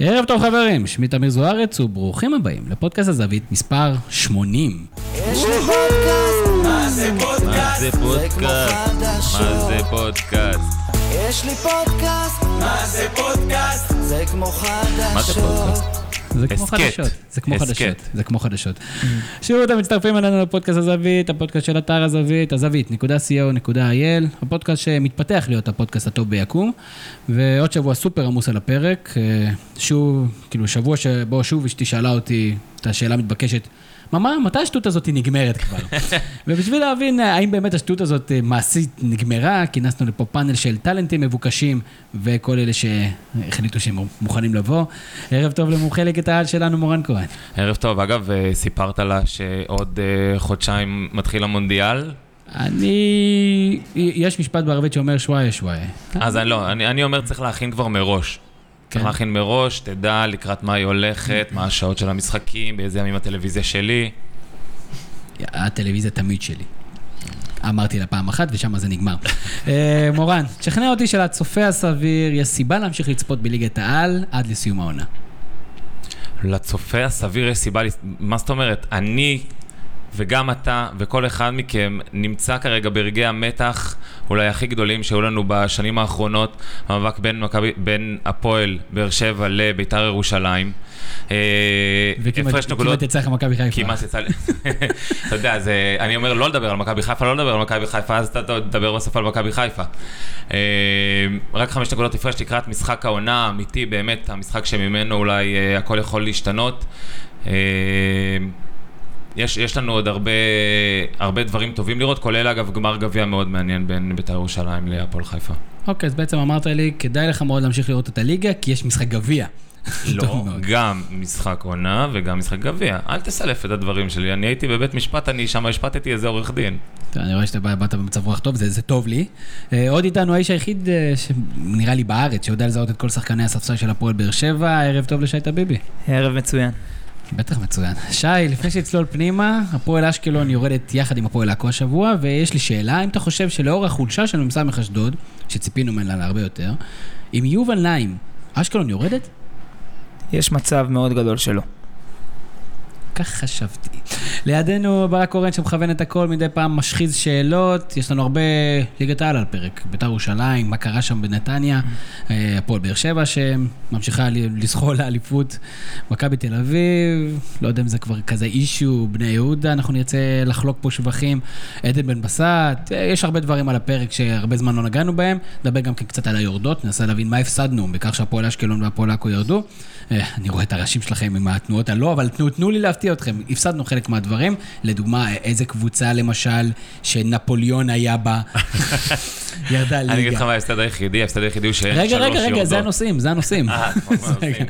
ערב טוב חברים, שמי תמיר זוארץ וברוכים הבאים לפודקאסט הזווית מספר 80. יש לי פודקאסט, מה זה פודקאסט? זה חדשות. מה זה פודקאסט? יש לי פודקאסט, מה זה פודקאסט? זה כמו מה זה חדשות. פודקאסט? זה כמו. חדשות, זה כמו. חדשות, זה כמו חדשות. שוב אתם מצטרפים אלינו לפודקאסט הזווית, הפודקאסט של אתר הזווית, הזווית.co.il, הפודקאסט שמתפתח להיות הפודקאסט הטוב ביקום, ועוד שבוע סופר עמוס על הפרק, אה, שוב, כאילו שבוע שבו שוב אשתי שאלה אותי את השאלה המתבקשת, ממא, מתי השטות הזאת נגמרת כבר? ובשביל להבין אה, האם באמת השטות הזאת אה, מעשית נגמרה, כינסנו לפה פאנל של טאלנטים מבוקשים וכל אלה שהחליטו שהם מוכנים לבוא. ערב טוב למומחה ליגת העל שלנו, מורן כהן. ערב טוב, אגב, אה, סיפרת לה שעוד חודשיים מתחיל המונדיאל? אני... יש משפט בערבית שאומר שוואיה שוואיה. אז אני לא, אני אני אומר צריך להכין כבר מראש. צריך כן. להכין מראש, תדע לקראת מה היא הולכת, מה השעות של המשחקים, באיזה ימים הטלוויזיה שלי. הטלוויזיה תמיד שלי. אמרתי לה פעם אחת ושם זה נגמר. אה, מורן, תשכנע אותי שלצופה הסביר יש סיבה להמשיך לצפות בליגת העל עד לסיום העונה. לצופה הסביר יש סיבה, מה זאת אומרת? אני וגם אתה וכל אחד מכם נמצא כרגע ברגעי המתח אולי הכי גדולים שהיו לנו בשנים האחרונות, המאבק בין, מכבי, בין הפועל באר שבע לביתר ירושלים. אה, וכמעט יצא לך מכבי חיפה. כמעט יצא לי, אתה יודע, אני אומר לא לדבר על מכבי חיפה, לא לדבר על מכבי חיפה, אז אתה תדבר בסוף על מכבי חיפה. אה, רק חמש נקודות הפרש לקראת משחק העונה האמיתי, באמת, המשחק שממנו אולי אה, הכל יכול להשתנות. יש, יש לנו עוד הרבה, הרבה דברים טובים לראות, כולל אגב גמר גביע מאוד מעניין בין בית"ר ירושלים להפועל חיפה. אוקיי, אז בעצם אמרת לי, כדאי לך מאוד להמשיך לראות את הליגה, כי יש משחק גביע. לא. גם משחק עונה וגם משחק גביע. אל תסלף את הדברים שלי, אני הייתי בבית משפט, אני שם השפטתי איזה עורך דין. אני רואה שאתה בא- באת במצב רוח טוב, זה, זה טוב לי. אה, עוד איתנו האיש היחיד אה, שנראה לי בארץ, שיודע לזהות את כל שחקני הספסל של הפועל באר שבע, ערב טוב לשי טביבי. ערב מצוין. בטח מצוין. שי, לפני שנצלול פנימה, הפועל אשקלון יורדת יחד עם הפועל עכו השבוע, ויש לי שאלה, אם אתה חושב שלאור החולשה של מ"ס אשדוד, שציפינו ממנה להרבה יותר, עם יובל נעים, אשקלון יורדת? יש מצב מאוד גדול שלא. כך חשבתי. לידינו ברק קורן שמכוון את הכל, מדי פעם משחיז שאלות, יש לנו הרבה ליגת העל על פרק. בית"ר ירושלים, מה קרה שם בנתניה, אה, הפועל באר שבע שממשיכה לזחול לאליפות, מכבי תל אביב, לא יודע אם זה כבר כזה אישו, בני יהודה, אנחנו נרצה לחלוק פה שבחים, עדן בן בסט, אה, יש הרבה דברים על הפרק שהרבה זמן לא נגענו בהם, נדבר גם כן קצת על היורדות, ננסה להבין מה הפסדנו בכך שהפועל אשקלון והפועל עכו ירדו. אה, אני רואה את הראשים שלכם עם התנועות הלא, אבל תנו, תנו לי להפתיע אתכם, הפסדנו חלק מהדברים. לדוגמה, איזה קבוצה למשל שנפוליאון היה בה, ירדה ליגה. אני אגיד לך מה ההפסד היחידי, ההפסד היחידי הוא שאין רגע, שלוש רגע, רגע, יורדות. זה הנושאים, זה הנושאים. אה, רגע.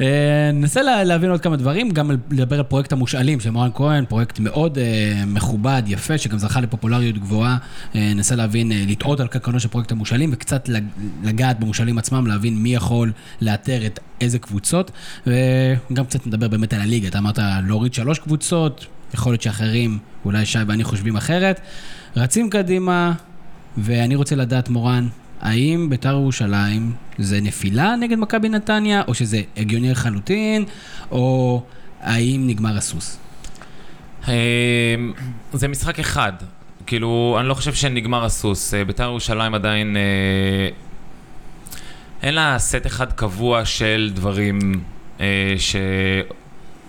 אה, ננסה לה- להבין עוד כמה דברים, גם לדבר על פרויקט המושאלים של מורן כהן, פרויקט מאוד אה, מכובד, יפה, שגם זכה לפופולריות גבוהה. ננסה להבין, לטעות על קרקענו של פרויקט המושאלים, וקצת לג- לגעת במושאלים עצמם, להבין מי יכול לאתר את איזה קבוצות, וגם קצת נדבר באמת על הליגה. אתה אמרת להוריד שלוש קבוצות, יכול להיות שאחרים, אולי שי ואני חושבים אחרת. רצים קדימה, ואני רוצה לדעת, מורן, האם בית"ר ירושלים זה נפילה נגד מכבי נתניה, או שזה הגיוני לחלוטין, או האם נגמר הסוס? אמ, זה משחק אחד. כאילו, אני לא חושב שנגמר הסוס. אה, בית"ר ירושלים עדיין... אה, אין לה סט אחד קבוע של דברים אה,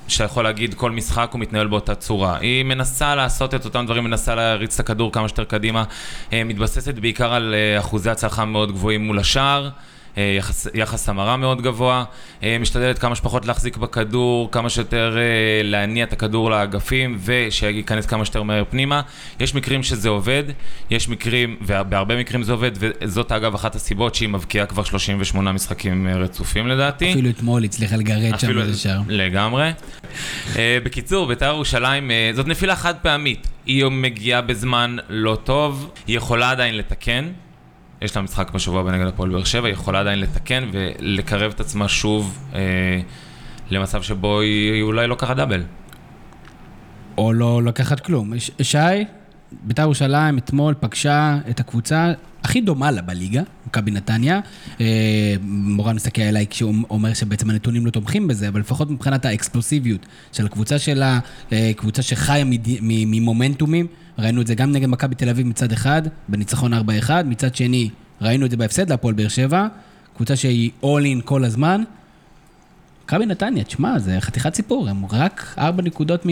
ש... שיכול להגיד כל משחק הוא מתנהל באותה צורה. היא מנסה לעשות את אותם דברים, מנסה להריץ את הכדור כמה שיותר קדימה, אה, מתבססת בעיקר על אה, אחוזי הצלחה מאוד גבוהים מול השער. אה, יחס, יחס המרה מאוד גבוה, אה, משתדלת כמה שפחות להחזיק בכדור, כמה שיותר אה, להניע את הכדור לאגפים ושייכנס כמה שיותר מהר פנימה. יש מקרים שזה עובד, יש מקרים, ובהרבה מקרים זה עובד, וזאת אגב אחת הסיבות שהיא מבקיעה כבר 38 משחקים רצופים לדעתי. אפילו אתמול הצליחה לגרד שם איזה שער. לגמרי. בקיצור, בית"ר ירושלים, זאת נפילה חד פעמית. היא מגיעה בזמן לא טוב, היא יכולה עדיין לתקן. יש לה משחק בשבוע הבא נגד הפועל באר שבע, היא יכולה עדיין לתקן ולקרב את עצמה שוב אה, למצב שבו היא, אולי לא ככה דאבל. או לא לקחת כלום. ש- שי, בית"ר ירושלים אתמול פגשה את הקבוצה הכי דומה לה בליגה, מכבי נתניה. אה, מורן מסתכל עליי כשהוא אומר שבעצם הנתונים לא תומכים בזה, אבל לפחות מבחינת האקספלוסיביות של הקבוצה שלה, אה, קבוצה שחיה ממומנטומים, ראינו את זה גם נגד מכבי תל אביב מצד אחד, בניצחון 4-1, מצד שני, ראינו את זה בהפסד להפועל באר שבע, קבוצה שהיא all in כל הזמן. מכבי נתניה, תשמע, זה חתיכת סיפור, הם רק ארבע נקודות מ...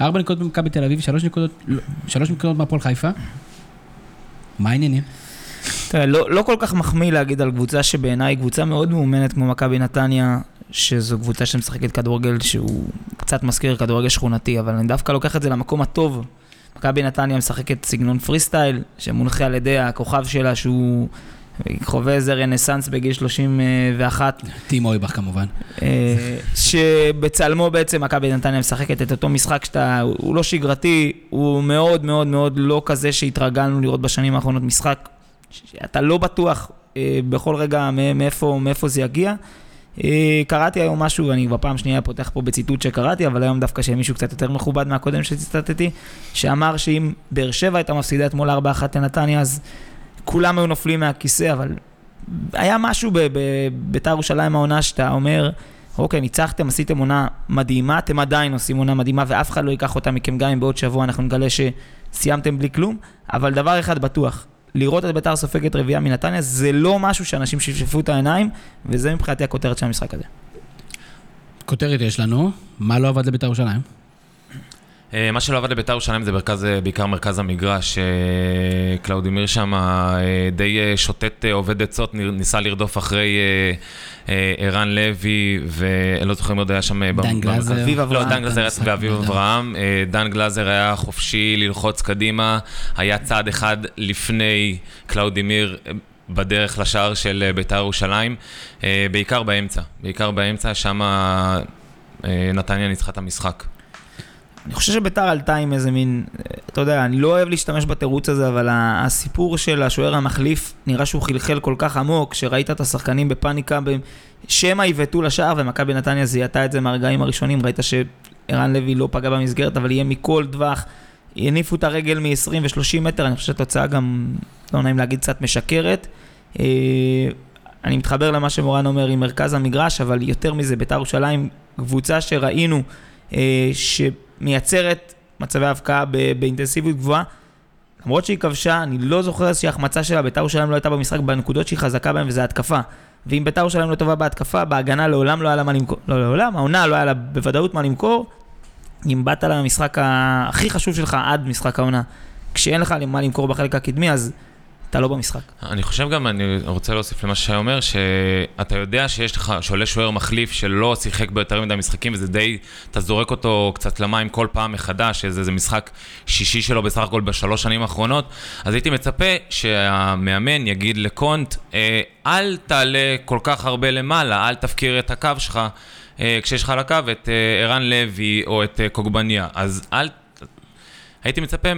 ארבע נקודות ממכבי תל אביב, שלוש נקודות, שלוש נקודות מהפועל חיפה. מה העניינים? תראה, לא, לא כל כך מחמיא להגיד על קבוצה שבעיניי היא קבוצה מאוד מאומנת כמו מכבי נתניה, שזו קבוצה שמשחקת כדורגל שהוא קצת מזכיר כדורגל שכונתי, אבל אני דווקא לוקח את זה למקום הטוב. מכבי נתניה משחקת סגנון פרי סטייל, שמונחה על ידי הכוכב שלה שהוא חווה איזה רנסאנס בגיל 31, טים אויבך כמובן. אה, שבצלמו בעצם מכבי נתניה משחקת את אותו משחק שאתה, הוא לא שגרתי, הוא מאוד מאוד מאוד לא כזה שהתרגלנו לראות בשנים האחרונות משחק שאתה לא בטוח אה, בכל רגע מאיפה, מאיפה זה יגיע. אה, קראתי היום משהו, אני בפעם שנייה פותח פה בציטוט שקראתי, אבל היום דווקא שמישהו קצת יותר מכובד מהקודם שציטטתי, שאמר שאם באר שבע הייתה מפסידה אתמול 4-1 לנתניה, אז כולם היו נופלים מהכיסא, אבל היה משהו בביתר ירושלים העונה שאתה אומר, אוקיי, ניצחתם, עשיתם עונה מדהימה, אתם עדיין עושים עונה מדהימה, ואף אחד לא ייקח אותה מכם, גם אם בעוד שבוע אנחנו נגלה שסיימתם בלי כלום, אבל דבר אחד בטוח, לראות את ביתר סופגת רביעייה מנתניה, זה לא משהו שאנשים שפשפו את העיניים, וזה מבחינתי הכותרת של המשחק הזה. כותרת יש לנו, מה לא עבד לבית"ר ירושלים? אה, מה שלא עבד לבית"ר ירושלים זה מרכז, אה, בעיקר מרכז המגרש. אה, קלאודימיר שם די שוטט אובד עצות, ניסה לרדוף אחרי ערן לוי, ואני לא זוכר אם עוד היה שם... דן גלאזר. אביב לא, אברהם. דן גלאזר היה נהדר. אברהם. דן גלאזר היה חופשי ללחוץ קדימה, היה צעד אחד לפני קלאודימיר. בדרך לשער של בית"ר ירושלים, בעיקר באמצע, בעיקר באמצע, שם נתניה ניצחה את המשחק. אני חושב שביתר עלתה עם איזה מין, אתה יודע, אני לא אוהב להשתמש בתירוץ הזה, אבל הסיפור של השוער המחליף, נראה שהוא חלחל כל כך עמוק, שראית את השחקנים בפאניקה, שמא יבעטו לשער, ומכבי נתניה זיהתה את זה מהרגעים הראשונים, ראית שערן לוי לא פגע במסגרת, אבל ירה מכל טווח, הניפו את הרגל מ-20 ו-30 מטר, אני חושב שהתוצאה גם, לא נעים להגיד, קצת משקרת. אה, אני מתחבר למה שמורן אומר עם מרכז המגרש, אבל יותר מזה, ביתר ירושלים, קבוצה שראינו אה, שמייצרת מצבי הבקעה באינטנסיביות גבוהה. למרות שהיא כבשה, אני לא זוכר איזושהי החמצה שלה, ביתר ירושלים לא הייתה במשחק בנקודות שהיא חזקה בהן, וזה התקפה. ואם ביתר ירושלים לא טובה בהתקפה, בהגנה לעולם לא היה לה מה למכור, לא לעולם, העונה לא היה לה בוודאות מה למכור. אם באת למשחק הכי חשוב שלך עד משחק העונה, כשאין לך מה למכור בחלק הקדמי, אז אתה לא במשחק. אני חושב גם, אני רוצה להוסיף למה ששי אומר, שאתה יודע שיש לך, שעולה שוער מחליף שלא שיחק ביותר מדי משחקים, וזה די, אתה זורק אותו קצת למים כל פעם מחדש, שזה זה משחק שישי שלו בסך הכל בשלוש שנים האחרונות, אז הייתי מצפה שהמאמן יגיד לקונט, אה, אל תעלה כל כך הרבה למעלה, אל תפקיר את הקו שלך. אה, כשיש לך על הקו את אה, ערן לוי או את קוגבניה, אז אל הייתי מצפה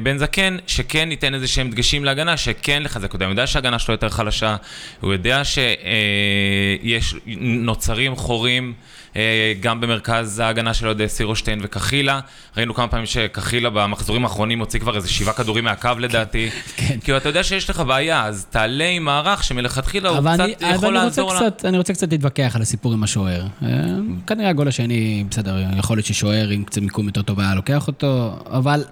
מבן זקן שכן ייתן איזה שהם דגשים להגנה, שכן לחזק אותה. הוא יודע שההגנה שלו יותר חלשה, הוא יודע שיש, נוצרים חורים אה, גם במרכז ההגנה של אוהדי סירושטיין וקחילה. ראינו כמה פעמים שקחילה במחזורים האחרונים הוציא כבר איזה שבעה כדורים מהקו לדעתי. כן. כאילו, אתה יודע שיש לך בעיה, אז תעלה עם מערך שמלכתחילה הוא אבל קצת אני, אבל יכול לעזור לה. קצת, אני רוצה קצת להתווכח על הסיפור עם השוער. אה, כנראה הגול השני, בסדר, יכול להיות ששוער עם קצת מיקום יותר טוב היה לוקח אותו, אבל...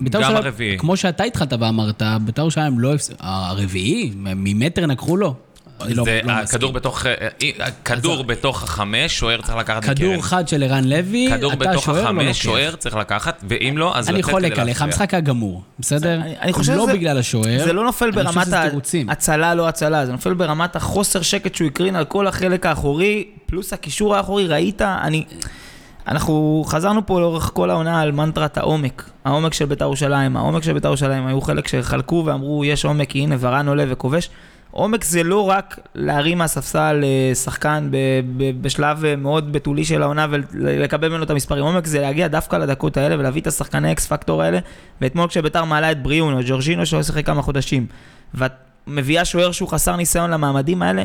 בית"ר גם הרביעי. כמו שאתה התחלת ואמרת, בית"ר ירושלים לא. הרביעי? ממטר נקחו לו? אני לא, זה לא. בתוך, אה, אה, כדור בתוך החמש, שוער צריך לקחת מקרן. כדור חד של ערן לוי, כדור אתה בתוך שוער לא החמש, לוקח. שוער צריך לקחת, ואם לא, אז אני לתת חולק כדי עליך, להכריע. המשחק היה גמור, בסדר? אני- אני חושב לא שזה- בגלל השוער. זה לא נופל אני ברמת שזה ה- תירוצים. הצלה, לא הצלה, זה נופל ברמת החוסר שקט שהוא הקרין על כל החלק האחורי, פלוס הקישור האחורי, ראית? אני... אנחנו חזרנו פה לאורך כל העונה על מנטרת העומק. העומק של בית"ר ירושלים, העומק של בית"ר ירושלים, היו חלק שחלקו ואמרו, יש עומק, כי הנה ורן עולה וכובש. עומק זה לא רק להרים מהספסל אה, שחקן בשלב אה, מאוד בתולי של העונה ולקבל ממנו את המספרים. עומק זה להגיע דווקא לדקות האלה ולהביא את השחקני אקס פקטור האלה. ואתמול כשביתר מעלה את בריאון או ג'ורג'ינו שלא שיחק כמה חודשים, ואת מביאה שוער שהוא חסר ניסיון למעמדים האלה,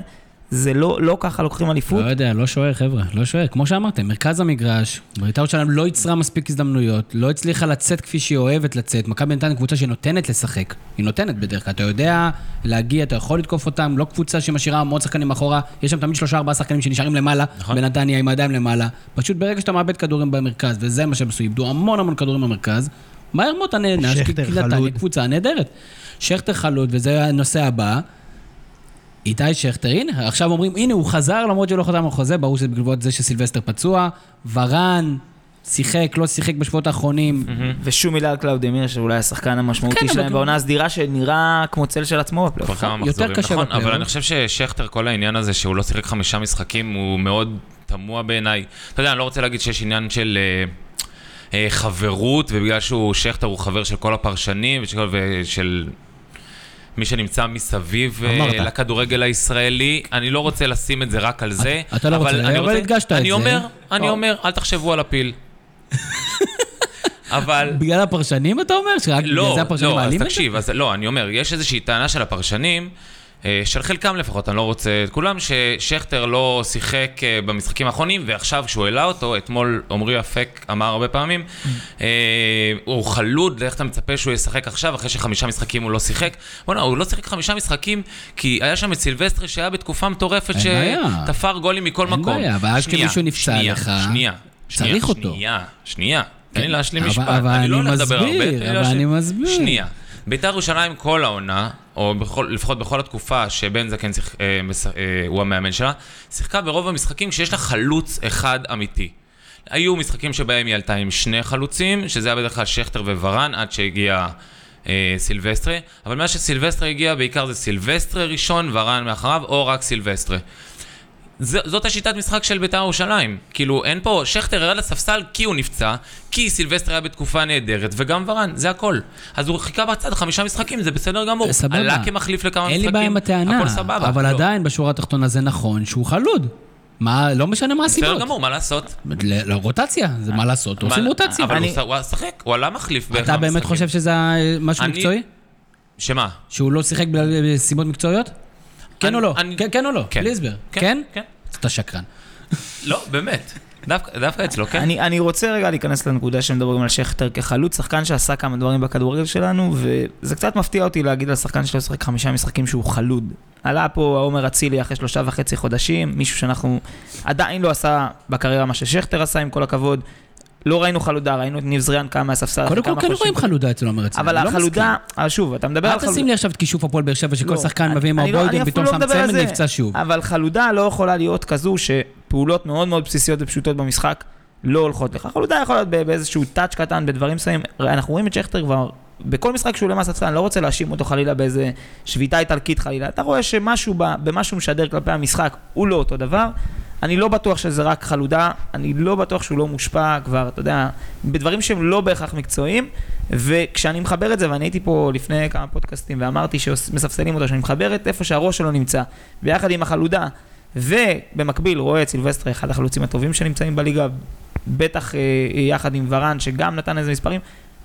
זה לא, לא ככה לוקחים אליפות. לא יודע, לא שוער, חבר'ה, לא שוער. כמו שאמרתם, מרכז המגרש, בית"ר ירושלים לא ייצרה מספיק הזדמנויות, לא הצליחה לצאת כפי שהיא אוהבת לצאת. מכבי נתניה קבוצה שנותנת לשחק. היא נותנת בדרך כלל, אתה יודע להגיע, אתה יכול לתקוף אותם, לא קבוצה שמשאירה המון שחקנים מאחורה, יש שם תמיד שלושה ארבעה שחקנים שנשארים למעלה, נכון. בנתניה עם הידיים למעלה. פשוט ברגע שאתה מאבד כדורים במרכז, וזה מה שהם עשו, איבדו המון המון כדורים במרכז, מהר מאוד אתה נענש, כי נתניה. קבוצה נהדרת. שכטר חלוד, וזה הנושא הבא. איתי שכטר, הנה, עכשיו אומרים, הנה, הוא חזר למרות שהוא לא חתם על חוזה, ברור שזה בעקבות זה שסילבסטר פצוע. ורן, שיחק, לא שיחק בשבועות האחרונים. ושום מילה על קלאודימיר, שאולי השחקן המשמעותי כן, שלהם בעונה הסדירה, שנראה כמו צל של עצמו בפלייאוף. יותר קשה נכון, בפלייאוף. אבל אני חושב ששכטר, כל העניין הזה שהוא לא שיחק חמישה משחקים, הוא מאוד תמוה בעיניי. אתה יודע, אני לא רוצה להגיד שיש עניין של אה, אה, חברות, ובגלל שהוא, שכטר הוא חבר של כל הפרשנים, ושל מי שנמצא מסביב אה, אמרת. לכדורגל הישראלי. אני לא רוצה לשים את זה רק על זה. אתה לא רוצה, אני אבל הדגשת את אני זה. אומר, אני או. אומר, אל תחשבו על הפיל. אבל... בגלל הפרשנים אתה אומר? שרק בגלל לא, זה הפרשנים לא, אז מעלים את זה? תקשיב, אז לא, אני אומר, יש איזושהי טענה של הפרשנים, של חלקם לפחות, אני לא רוצה את כולם, ששכטר לא שיחק אה, במשחקים האחרונים, ועכשיו כשהוא העלה אותו, אתמול עמרי אפק אמר הרבה פעמים, אה, הוא חלוד, איך אתה מצפה שהוא ישחק עכשיו, אחרי שחמישה משחקים הוא לא שיחק? בוא'נה, הוא לא שיחק חמישה משחקים, כי היה שם את סילבסטרי שהיה בתקופה מטורפת, אין בעיה. שתפר גולים מכל אין מקום. בעיה, אבל אז שנייה, כשמישהו נפצע לך, שנייה, צריך שנייה, אותו. שנייה, שנייה. תן לי כן, להשלים משפט, אני לא אני הולך לדבר הרבה, מסביר, תן לי אבל. אני מסביר. שנייה. ביתר ירושלים כל העונה, או בכל, לפחות בכל התקופה שבן זקן שיח, אה, מש, אה, הוא המאמן שלה, שיחקה ברוב המשחקים כשיש לה חלוץ אחד אמיתי. היו משחקים שבהם היא עלתה עם שני חלוצים, שזה היה בדרך כלל שכטר וורן, עד שהגיע אה, סילבסטרה, אבל מאז שסילבסטרה הגיע, בעיקר זה סילבסטרה ראשון, ורן מאחריו, או רק סילבסטרה. ז- זאת השיטת משחק של בית"ר ירושלים. כאילו, אין פה, שכטר ירד לספסל כי הוא נפצע, כי סילבסטר היה בתקופה נהדרת, וגם ורן, זה הכל. אז הוא חיכה בצד חמישה משחקים, זה בסדר גמור. סבבה. עלה כמחליף לכמה אין משחקים, לי בעיה עם הטענה, הכל סבבה. אבל לא. עדיין בשורה התחתונה זה נכון שהוא חלוד. מה, לא משנה מה הסיבות. בסדר גמור, מה לעשות? לרוטציה, זה מה לעשות, עושים רוטציה. אבל הוא ש- הוא עלה מחליף אתה באמת. חושב שזה אה, משהו מקצועי? שמה? שהוא לא שיחק בגלל סיבות מקצועיות? כן או לא? אני- כן- כן או לא? כן. בלי הסבר. כן, כן? כן. אתה שקרן. לא, באמת. דווקא דווקא אצלו, כן? אני, אני רוצה רגע להיכנס לנקודה שמדברים על שכטר כחלוץ, שחקן שעשה כמה דברים בכדורגל שלנו, וזה קצת מפתיע אותי להגיד על שחקן שלא שיחק חמישה משחקים שהוא חלוד. עלה פה עומר אצילי אחרי שלושה וחצי חודשים, מישהו שאנחנו עדיין לא עשה בקריירה מה ששכטר עשה, עם כל הכבוד. לא ראינו חלודה, ראינו את ניב זריאן קם מהספסל קודם כל כן. רואים חלודה אצל עומר. אבל לא החלודה. אבל שוב, אתה מדבר על אל חלודה. תשים לי עכשיו את כישוף הפועל באר שבע, שכל לא, שחקן מביא עם הבוידן, פתאום שם צמד. נפצע שוב. אבל חלודה לא יכולה להיות כזו שפעולות מאוד מאוד בסיסיות ופשוטות במשחק לא הולכות לך. חלודה יכול להיות באיזשהו טאץ' קטן, בדברים מסוימים. אנחנו רואים את שכטר כבר, בכל משחק שהוא למעשה ספסל, אני לא רוצה להאשים אותו חלילה באיזה שביתה איטלקית חלילה. אתה רואה שמשהו במה שהוא משדר כלפי המשחק הוא לא אותו דבר. אני לא בטוח שזה רק חלודה, אני לא בטוח שהוא לא מושפע כבר, אתה יודע, בדברים שהם לא בהכרח מקצועיים, וכשאני מחבר את זה, ואני הייתי פה לפני כמה פודקאסטים ואמרתי שמספסלים אותו, שאני מחבר את איפה שהראש שלו נמצא, ביחד עם החלודה, ובמקביל רואה את סילבסטרה, אחד החלוצים הטובים שנמצאים בליגה, בטח אה, יחד עם ורן, שגם נתן איזה מספרים,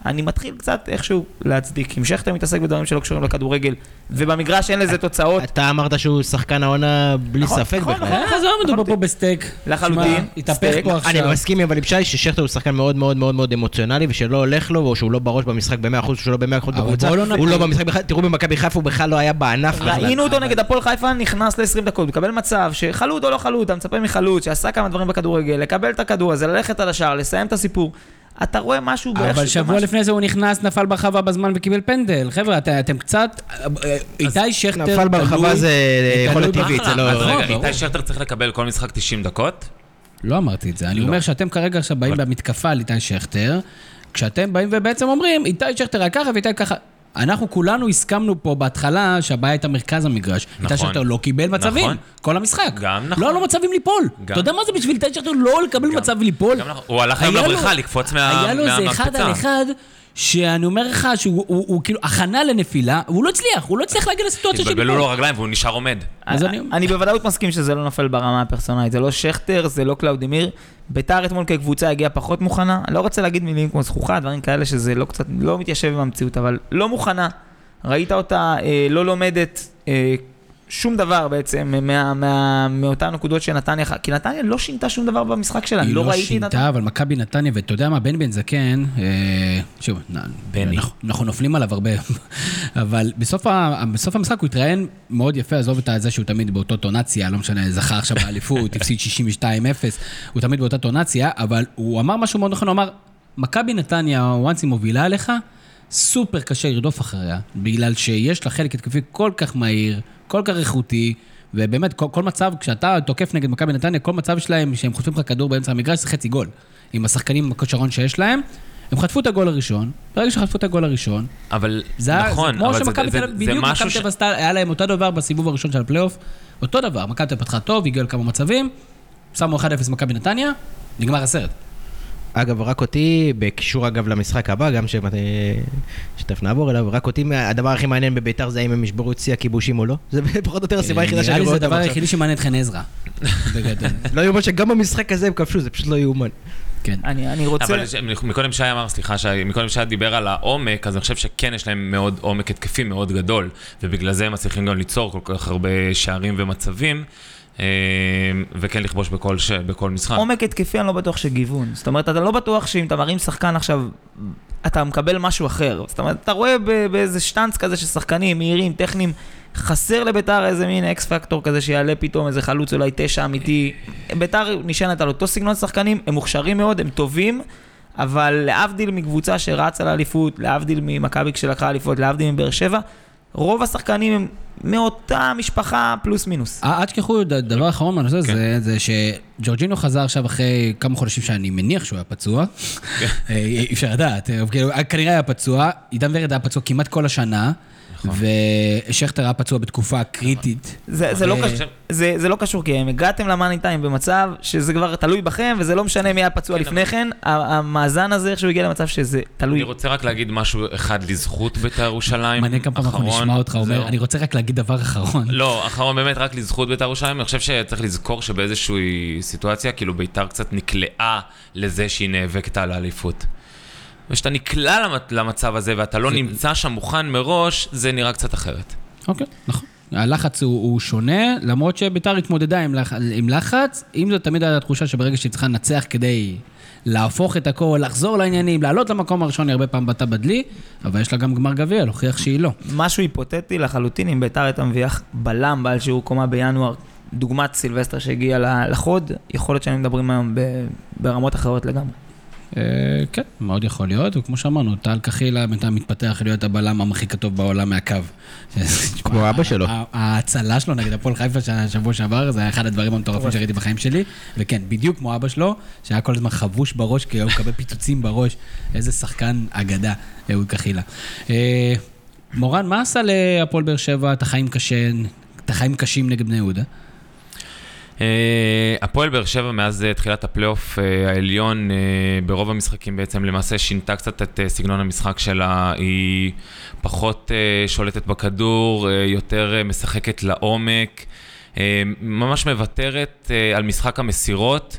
אני מתחיל קצת איכשהו להצדיק. אם שכטר מתעסק בדברים שלא קשורים לכדורגל, ובמגרש אין לזה תוצאות, אתה אמרת שהוא שחקן העונה בלי נכון, ספק נכון, בכלל. נכון. אה, עזוב, מדובר פה בסטייק. לחלוטין, התהפך סטייק. פה אני עכשיו. מסכים אבל עם שי ששכטר הוא שחקן מאוד מאוד מאוד מאוד אמוציונלי ושלא הולך לו או שהוא לא בראש במשחק ב-100% או שהוא לא ב-100% אבל בקבוצה, לא הוא. לא במשחק בכלל, תראו במכבי חיפה הוא בכלל לא היה בעניין בכלל. ראינו אותו נגד הפועל חיפה, נכנס ל-20 דקות, מקבל מצב שחלוד או לא חלוד, אתה מצפה מחלוד שעשה כמה דברים בכדורגל, לקבל את הכדור הזה, ללכת על השער, לסיים את הסיפור. אתה רואה משהו באיך אבל שבוע משהו- לפני זה הוא נכנס, נפל ברחבה בזמן וקיבל פנדל. חבר'ה, את- אתם קצת... איתי שכטר... נפל ברחבה תלוי- זה יכולת תלוי טבעית, זה. לא... אז רגע. איתי שכטר צריך לקבל כל משחק 90 דקות? לא אמרתי את זה. אני לא. אומר שאתם כרגע עכשיו באים אבל- במתקפה על איתי שכטר, כשאתם באים ובעצם אומרים, איתי שכטר היה ככה ואיתי ככה. אנחנו כולנו הסכמנו פה בהתחלה שהבעיה הייתה מרכז המגרש. נכון. שכטר לא קיבל מצבים, נכון. כל המשחק. גם נכון. לא, לא מצבים ליפול. גם. אתה יודע מה זה בשביל איתי שכטר לא לקבל גם- מצב ליפול? גם נכון. הוא הלך היום היה לו- לבריכה לקפוץ מה- היה לו איזה אחד. על אחד, שאני אומר לך שהוא הוא- הוא כאילו הכנה לנפילה, והוא לא הצליח, הוא לא הצליח להגיע לסיטואציה של התבלבלו לו רגליים והוא נשאר עומד. אז אני- אני בוודאות מסכים שזה לא נופל ברמה הפרסונלית, זה לא שכטר, זה לא קלאודימיר. ביתר אתמול כקבוצה הגיעה פחות מוכנה, אני לא רוצה להגיד מילים כמו זחוחה, דברים כאלה שזה לא קצת, לא מתיישב עם המציאות, אבל לא מוכנה. ראית אותה אה, לא לומדת אה, שום דבר בעצם מה, מה, מאותן נקודות שנתניה, כי נתניה לא שינתה שום דבר במשחק שלה, היא לא לא ראיתי את שינתה, נתניה. אבל מכבי נתניה, ואתה יודע מה, בני בן זקן, אה, שוב, בני. אנחנו- אנחנו נופלים עליו הרבה, אבל בסוף ה- בסוף המשחק הוא התראיין מאוד יפה, עזוב את זה שהוא תמיד באותו טונציה, לא משנה, זכה עכשיו באליפות, הפסיד 62-0, הוא תמיד באותה טונציה, אבל הוא אמר משהו מאוד נכון, הוא אמר, מכבי נתניה, once היא מובילה עליך, סופר קשה לרדוף אחריה, בגלל שיש לה חלק התקפי כל כך מהיר, כל כך איכותי, ובאמת, כל, כל מצב, כשאתה תוקף נגד מכבי נתניה, כל מצב שלהם, שהם חוטפים לך כדור באמצע המגרש, זה חצי גול. עם השחקנים, עם הכושרון שיש להם, הם חטפו את הגול הראשון, ברגע שחטפו את הגול הראשון, אבל זה נכון, זה כמו שמכבי זה- תל אביב, זה בדיוק מכבי תל אביב היה להם אותו דבר בסיבוב הראשון של הפלייאוף, אותו דבר, מכבי תל אביב פתחה טוב, הגיעו לכמה מצבים, שמו 1-0 מכבי נתניה, נגמר הסרט. אגב, רק אותי, בקישור אגב למשחק הבא, גם ש- שתכף נעבור אליו, רק אותי, הדבר הכי מעניין בביתר זה האם הם ישברו את שיא הכיבושים או לא. זה פחות או יותר הסיבה היחידה נראה שאני לי רואה זה אותם הדבר עכשיו. היחידי שמעניין את חן עזרא. לא יאומן שגם במשחק הזה הם כבשו, זה פשוט לא יאומן. כן. אני, אני רוצה... אבל מקודם שי אמר, סליחה, שי, מקודם שי דיבר על העומק, אז אני חושב שכן יש להם מאוד עומק התקפי מאוד גדול, ובגלל זה הם מצליחים גם ליצור כל כך הרבה שערים ומצבים, אה, וכן לכבוש בכל, ש... בכל משחק. עומק התקפי אני לא בטוח שגיוון. זאת אומרת, אתה לא בטוח שאם אתה מרים שחקן עכשיו, אתה מקבל משהו אחר. זאת אומרת, אתה רואה באיזה שטאנץ כזה של שחקנים מהירים, טכניים, חסר לביתר איזה מין אקס פקטור כזה שיעלה פתאום איזה חלוץ אולי תשע אמיתי. ביתר נשענת על אותו סגנון שחקנים, הם מוכשרים מאוד, הם טובים. אבל להבדיל מקבוצה שרצה לאליפות, להבדיל ממכבי כשלקחה אליפות, להבדיל מבאר שבע, רוב השחקנים הם מאותה משפחה פלוס מינוס. אה, אל תשכחו, ד- דבר אחרון מהנושא כן. הזה, זה שג'ורג'ינו חזר עכשיו אחרי כמה חודשים שאני מניח שהוא היה פצוע. כן. אה, אי אפשר לדעת, אה, כאילו, כנראה היה פצוע, עידן ורד היה פצוע כמעט כל השנה. ושכטר היה פצוע בתקופה קריטית. זה, זה, לא קשור, זה, זה לא קשור, כי הם הגעתם למאני טיים במצב שזה כבר תלוי בכם, וזה לא משנה מי היה פצוע כן, לפני כן, המאזן הזה איכשהו הגיע למצב שזה תלוי. אני רוצה רק להגיד משהו אחד לזכות בית"ר ירושלים. מעניין כמה פעמים אנחנו נשמע אותך אומר. אני רוצה רק להגיד דבר אחרון. לא, אחרון באמת רק לזכות בית"ר ירושלים, אני חושב שצריך לזכור שבאיזושהי סיטואציה, כאילו בית"ר קצת נקלעה לזה שהיא נאבקת על האליפות. וכשאתה נקלע למצ- למצב הזה ואתה לא זה- נמצא שם מוכן מראש, זה נראה קצת אחרת. אוקיי, נכון. הלחץ הוא, הוא שונה, למרות שביתר התמודדה עם, לח, עם לחץ, עם זאת תמיד הייתה תחושה שברגע שהיא צריכה לנצח כדי להפוך את הכל, לחזור לעניינים, לעלות למקום הראשון, היא הרבה פעם בתה בדלי, אבל יש לה גם גמר גביע, להוכיח שהיא לא. משהו היפותטי לחלוטין, אם ביתר הייתה מביאה בלם בעל שיעור קומה בינואר, דוגמת סילבסטר שהגיע לחוד, יכול להיות שהיינו מדברים היום ב- ברמות אחרות לגמרי. אה, כן, מאוד יכול להיות, וכמו שאמרנו, טל קחילה בינתיים מתפתח להיות הבלם הכי כתוב בעולם מהקו. כמו אבא שלו. ההצלה שלו נגד הפועל חיפה של השבוע שעבר, זה היה אחד הדברים המטורפים שראיתי בחיים שלי, וכן, בדיוק כמו אבא שלו, שהיה כל הזמן חבוש בראש, כי הוא מקבל פיצוצים בראש, איזה שחקן אגדה, אהוד קחילה. אה, מורן, מה עשה להפועל באר שבע את החיים קשים נגד בני יהודה? אה, הפועל באר שבע מאז אה, תחילת הפלייאוף אה, העליון, ברוב המשחקים בעצם למעשה שינתה קצת את סגנון המשחק שלה, היא פחות שולטת בכדור, יותר משחקת לעומק, ממש מוותרת על משחק המסירות,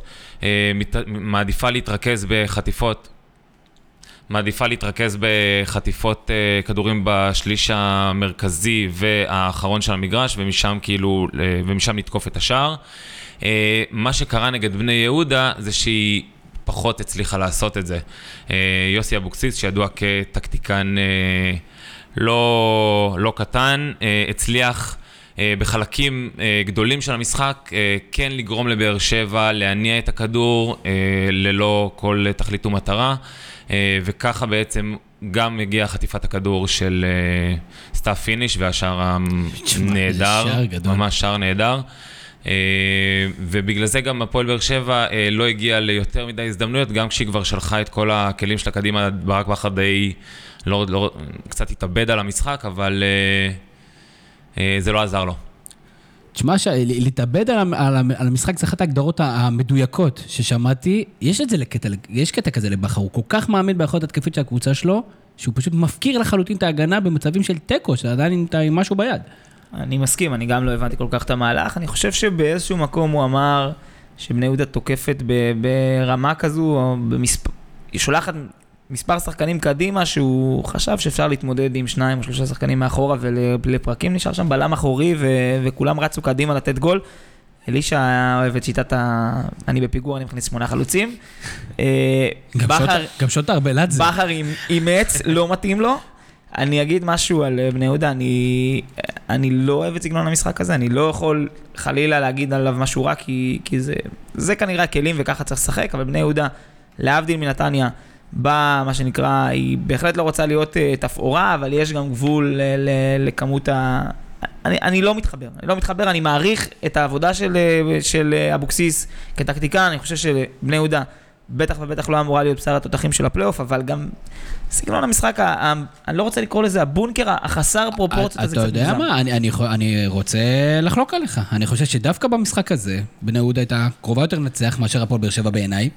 מעדיפה להתרכז בחטיפות. מעדיפה להתרכז בחטיפות אה, כדורים בשליש המרכזי והאחרון של המגרש, ומשם כאילו, אה, ומשם לתקוף את השער. אה, מה שקרה נגד בני יהודה זה שהיא פחות הצליחה לעשות את זה. יוסי אבוקסיס, שידוע כטקטיקן לא, לא קטן, הצליח בחלקים גדולים של המשחק כן לגרום לבאר שבע להניע את הכדור ללא כל תכלית ומטרה, וככה בעצם גם הגיעה חטיפת הכדור של אה, סתיו פיניש והשער הנהדר. ממש שער נהדר. אה, ובגלל זה גם הפועל באר שבע אה, לא הגיעה ליותר מדי הזדמנויות, גם כשהיא כבר שלחה את כל הכלים שלה קדימה, ברק בכר די לא, לא, קצת התאבד על המשחק, אבל אה, אה, זה לא עזר לו. תשמע, להתאבד על, על, על המשחק זה אחת ההגדרות המדויקות ששמעתי. יש את זה לקטע, יש קטע כזה לבכר, הוא כל כך מאמין ביכולת התקפית של הקבוצה שלו, שהוא פשוט מפקיר לחלוטין את ההגנה במצבים של תיקו, שעדיין אתה עם משהו ביד. אני מסכים, אני גם לא הבנתי כל כך את המהלך. אני חושב שבאיזשהו מקום הוא אמר שבני יהודה תוקפת ברמה כזו, או במספר... היא שולחת מספר שחקנים קדימה, שהוא חשב שאפשר להתמודד עם שניים או שלושה שחקנים מאחורה ולפרקים נשאר שם בלם אחורי ו- וכולם רצו קדימה לתת גול. אלישע היה אוהב את שיטת ה... אני בפיגור, אני מכניס שמונה חלוצים. אה, גם שוטה- גם שוטה ארבלדזה. בכר אימץ, לא מתאים לו. אני אגיד משהו על אה, בני יהודה, אני, אני לא אוהב את סגנון המשחק הזה, אני לא יכול חלילה להגיד עליו משהו רע, כי, כי זה, זה כנראה הכלים וככה צריך לשחק, אבל בני יהודה, להבדיל מנתניה, באה, מה שנקרא, היא בהחלט לא רוצה להיות uh, תפאורה, אבל יש גם גבול ל, ל, לכמות ה... אני, אני לא מתחבר, אני לא מתחבר, אני מעריך את העבודה של, אה, של אה, אבוקסיס כטקטיקן, אני חושב שבני יהודה בטח ובטח לא אמורה להיות בשר התותחים של הפלייאוף, אבל גם סגנון המשחק, ה- ה- אני לא רוצה לקרוא לזה הבונקר החסר פרופורציות הזה אתה יודע. מה, אני, אני, יכול- אני רוצה לחלוק עליך. אני חושב שדווקא במשחק הזה, בני יהודה הייתה קרובה יותר לנצח מאשר הפועל באר שבע בעיניי,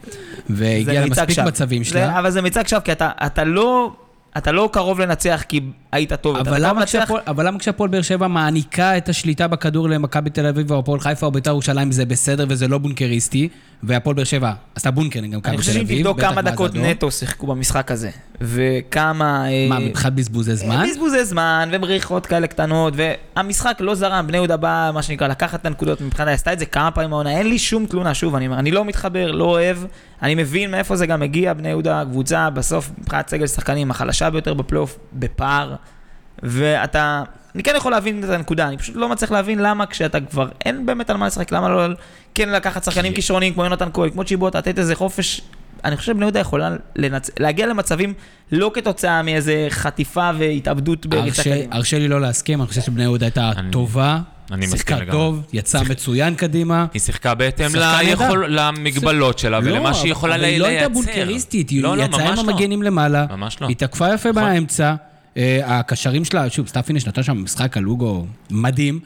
והגיעה למספיק. מצבים שלה. אבל זה מיצג שווא, כי אתה, אתה לא... אתה לא קרוב לנצח כי היית טוב. אבל למה, לנצח- כשהפועל, אבל למה כשהפועל באר שבע מעניקה את השליטה בכדור למכבי תל אביב או הפועל חיפה או בית"ר ירושלים זה בסדר וזה לא בונקריסטי, והפועל באר שבע עשתה bunkering גם אני חושב תל שאם אביב, תבדוק בטח כמה מאז דקות. נטו שיחקו במשחק הזה, וכמה... אה, מה, מבחינת בזבוזי זמן? בזבוזי זמן ומריחות כאלה קטנות, והמשחק לא זרם, בני יהודה בא, מה שנקרא, לקחת את הנקודות מבחינת, עשתה את זה כמה פעמים העונה, אין לי שום תלונה, שוב, אני אני לא מתחבר, לא אוהב, אני מבין מאיפה זה גם מגיע, בני יהודה, קבוצה, בסוף, מבחינת סגל שחקנים, החלשה ביותר בפלייאוף, בפער, ואתה, אני כן יכול להבין את הנקודה, אני פשוט לא מצליח להבין למה כשאתה כבר, אין באמת על מה לשחק, למה לא כן לקחת שחקנים כי- כישרוניים כמו יונתן כהן, כמו צ'יבוטה, לתת איזה חופש. אני חושב שבני יהודה יכולה לנצ... להגיע למצבים לא כתוצאה מאיזה חטיפה והתאבדות בריצה קדימה. הרשה לי לא להסכים, אני חושב שבני יהודה הייתה אני- טובה, אני מסכים שיחקה לגמרי. טוב, יצאה מצוין קדימה. היא שיחקה בהתאם שיחקה ליכול- למגבלות שלה ולמה שהיא יכולה לא, אבל היא לייצר. לא הייתה בונקריסטית, היא לא, לא, יצאה עם לא. המגנים למעלה, ממש לא. היא תקפה יפה נכון. באמצע, אה, הקשרים שלה, שוב, סתיו פיניש נתן שם משחק על אוגו מדהים,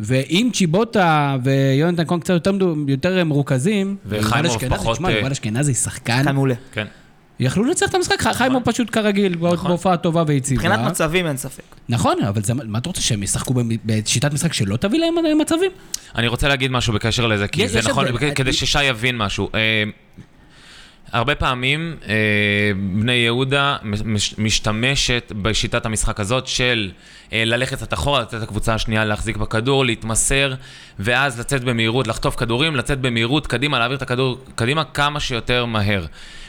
ואם צ'יבוטה ויונתן כהן קצת יותר מרוכזים, וחיימוב ויובל אשכנזי, פחות, תשמע, אה, יובל אשכנזי שחקן, כאן מעולה. כן. יכלו לנצח את המשחק, חי- חיימוב פשוט כרגיל, נכון. בהופעה טובה ויציבה. מבחינת מצבים אין ספק. נכון, אבל זה- מה אתה רוצה, שהם ישחקו בשיטת משחק שלא תביא להם אה, מצבים? אני רוצה להגיד משהו בקשר לזה, כי זה נכון. כדי ששי יבין משהו. הרבה פעמים אה, בני יהודה מש- משתמשת בשיטת המשחק הזאת של אה, ללכת קצת אחורה, לתת לקבוצה השנייה להחזיק בכדור, להתמסר, ואז לצאת במהירות, לחטוף כדורים, לצאת במהירות קדימה, להעביר את הכדור קדימה כמה שיותר מהר.